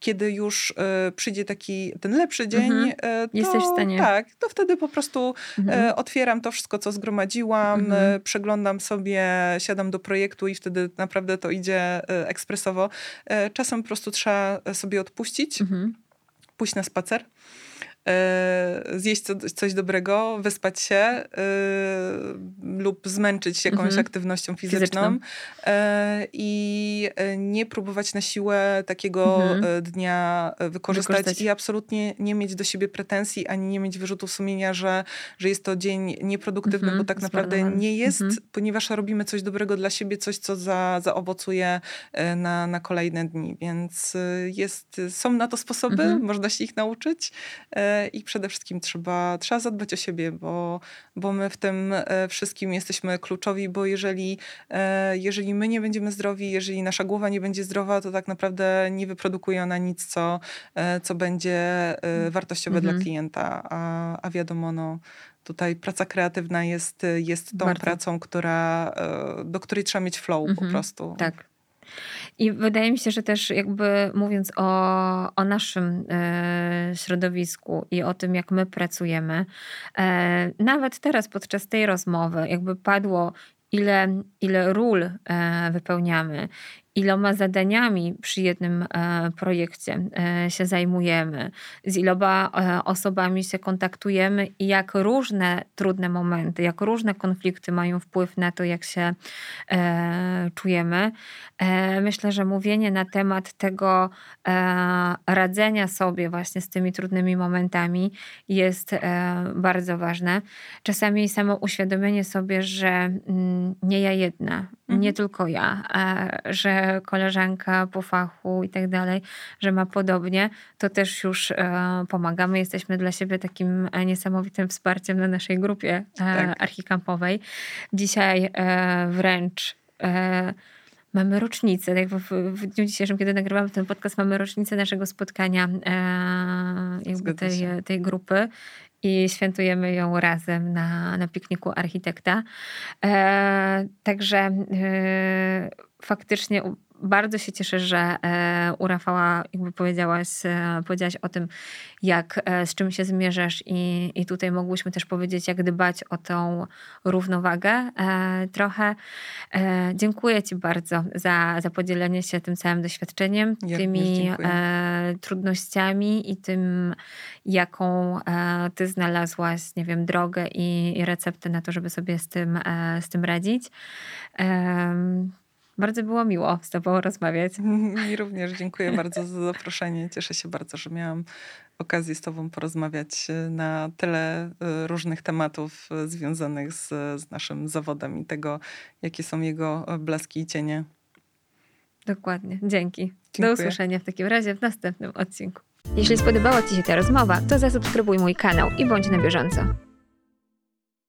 kiedy już e, przyjdzie taki ten lepszy dzień, mhm. e, to, Jesteś w stanie. Tak, to wtedy po prostu e, mhm. otwieram to wszystko, co zgromadziłam, mhm. przeglądam sobie, siadam do projektu i wtedy naprawdę to idzie ekspresowo. Czasem po prostu trzeba sobie odpuścić, mhm. pójść na spacer zjeść coś dobrego, wyspać się y, lub zmęczyć się jakąś mhm. aktywnością fizyczną, fizyczną. E, i nie próbować na siłę takiego mhm. dnia wykorzystać, wykorzystać, i absolutnie nie mieć do siebie pretensji, ani nie mieć wyrzutów sumienia, że, że jest to dzień nieproduktywny, mhm. bo tak naprawdę nie jest, mhm. ponieważ robimy coś dobrego dla siebie, coś, co za, zaowocuje na, na kolejne dni, więc jest, są na to sposoby, mhm. można się ich nauczyć i przede wszystkim trzeba, trzeba zadbać o siebie, bo, bo my w tym e, wszystkim jesteśmy kluczowi, bo jeżeli, e, jeżeli my nie będziemy zdrowi, jeżeli nasza głowa nie będzie zdrowa, to tak naprawdę nie wyprodukuje ona nic, co, e, co będzie wartościowe mhm. dla klienta, a, a wiadomo, no, tutaj praca kreatywna jest, jest tą Bardzo. pracą, która, do której trzeba mieć flow mhm. po prostu. Tak. I wydaje mi się, że też jakby mówiąc o, o naszym e, środowisku i o tym, jak my pracujemy, e, nawet teraz podczas tej rozmowy jakby padło, ile, ile ról e, wypełniamy iloma zadaniami przy jednym e, projekcie e, się zajmujemy, z iloma e, osobami się kontaktujemy i jak różne trudne momenty, jak różne konflikty mają wpływ na to, jak się czujemy. Myślę, że mówienie na temat tego radzenia sobie właśnie z tymi trudnymi momentami jest bardzo ważne. Czasami samo uświadomienie sobie, że mm, nie ja jedna, mhm. nie tylko ja, że koleżanka po fachu i tak dalej, że ma podobnie, to też już e, pomagamy. Jesteśmy dla siebie takim e, niesamowitym wsparciem na naszej grupie e, tak. archikampowej. Dzisiaj wręcz mamy rocznicę. Tak w, w, dniu dzisiejszym, kiedy nagrywamy ten podcast, mamy rocznicę naszego spotkania jakby tej, tej grupy i świętujemy ją razem na, na pikniku architekta. E, także e, faktycznie bardzo się cieszę, że e, u Rafała jakby powiedziałaś, e, powiedziałaś o tym, jak, e, z czym się zmierzasz i, i tutaj mogłyśmy też powiedzieć, jak dbać o tą równowagę trochę. Dziękuję Ci bardzo za, za podzielenie się tym całym doświadczeniem, ja tymi trudnościami i tym, jaką Ty znalazłaś, nie wiem, drogę i, i receptę na to, żeby sobie z tym, z tym radzić. Bardzo było miło z Tobą rozmawiać. Mi również dziękuję bardzo za zaproszenie. Cieszę się bardzo, że miałam okazję z Tobą porozmawiać e, na tyle e, różnych tematów e, związanych z, z naszym zawodem i tego, jakie są jego blaski i cienie. Dokładnie. Dzięki. Dziękuję. Do usłyszenia w takim razie w następnym odcinku. Jeśli spodobała Ci się ta rozmowa, to zasubskrybuj mój kanał i bądź na bieżąco.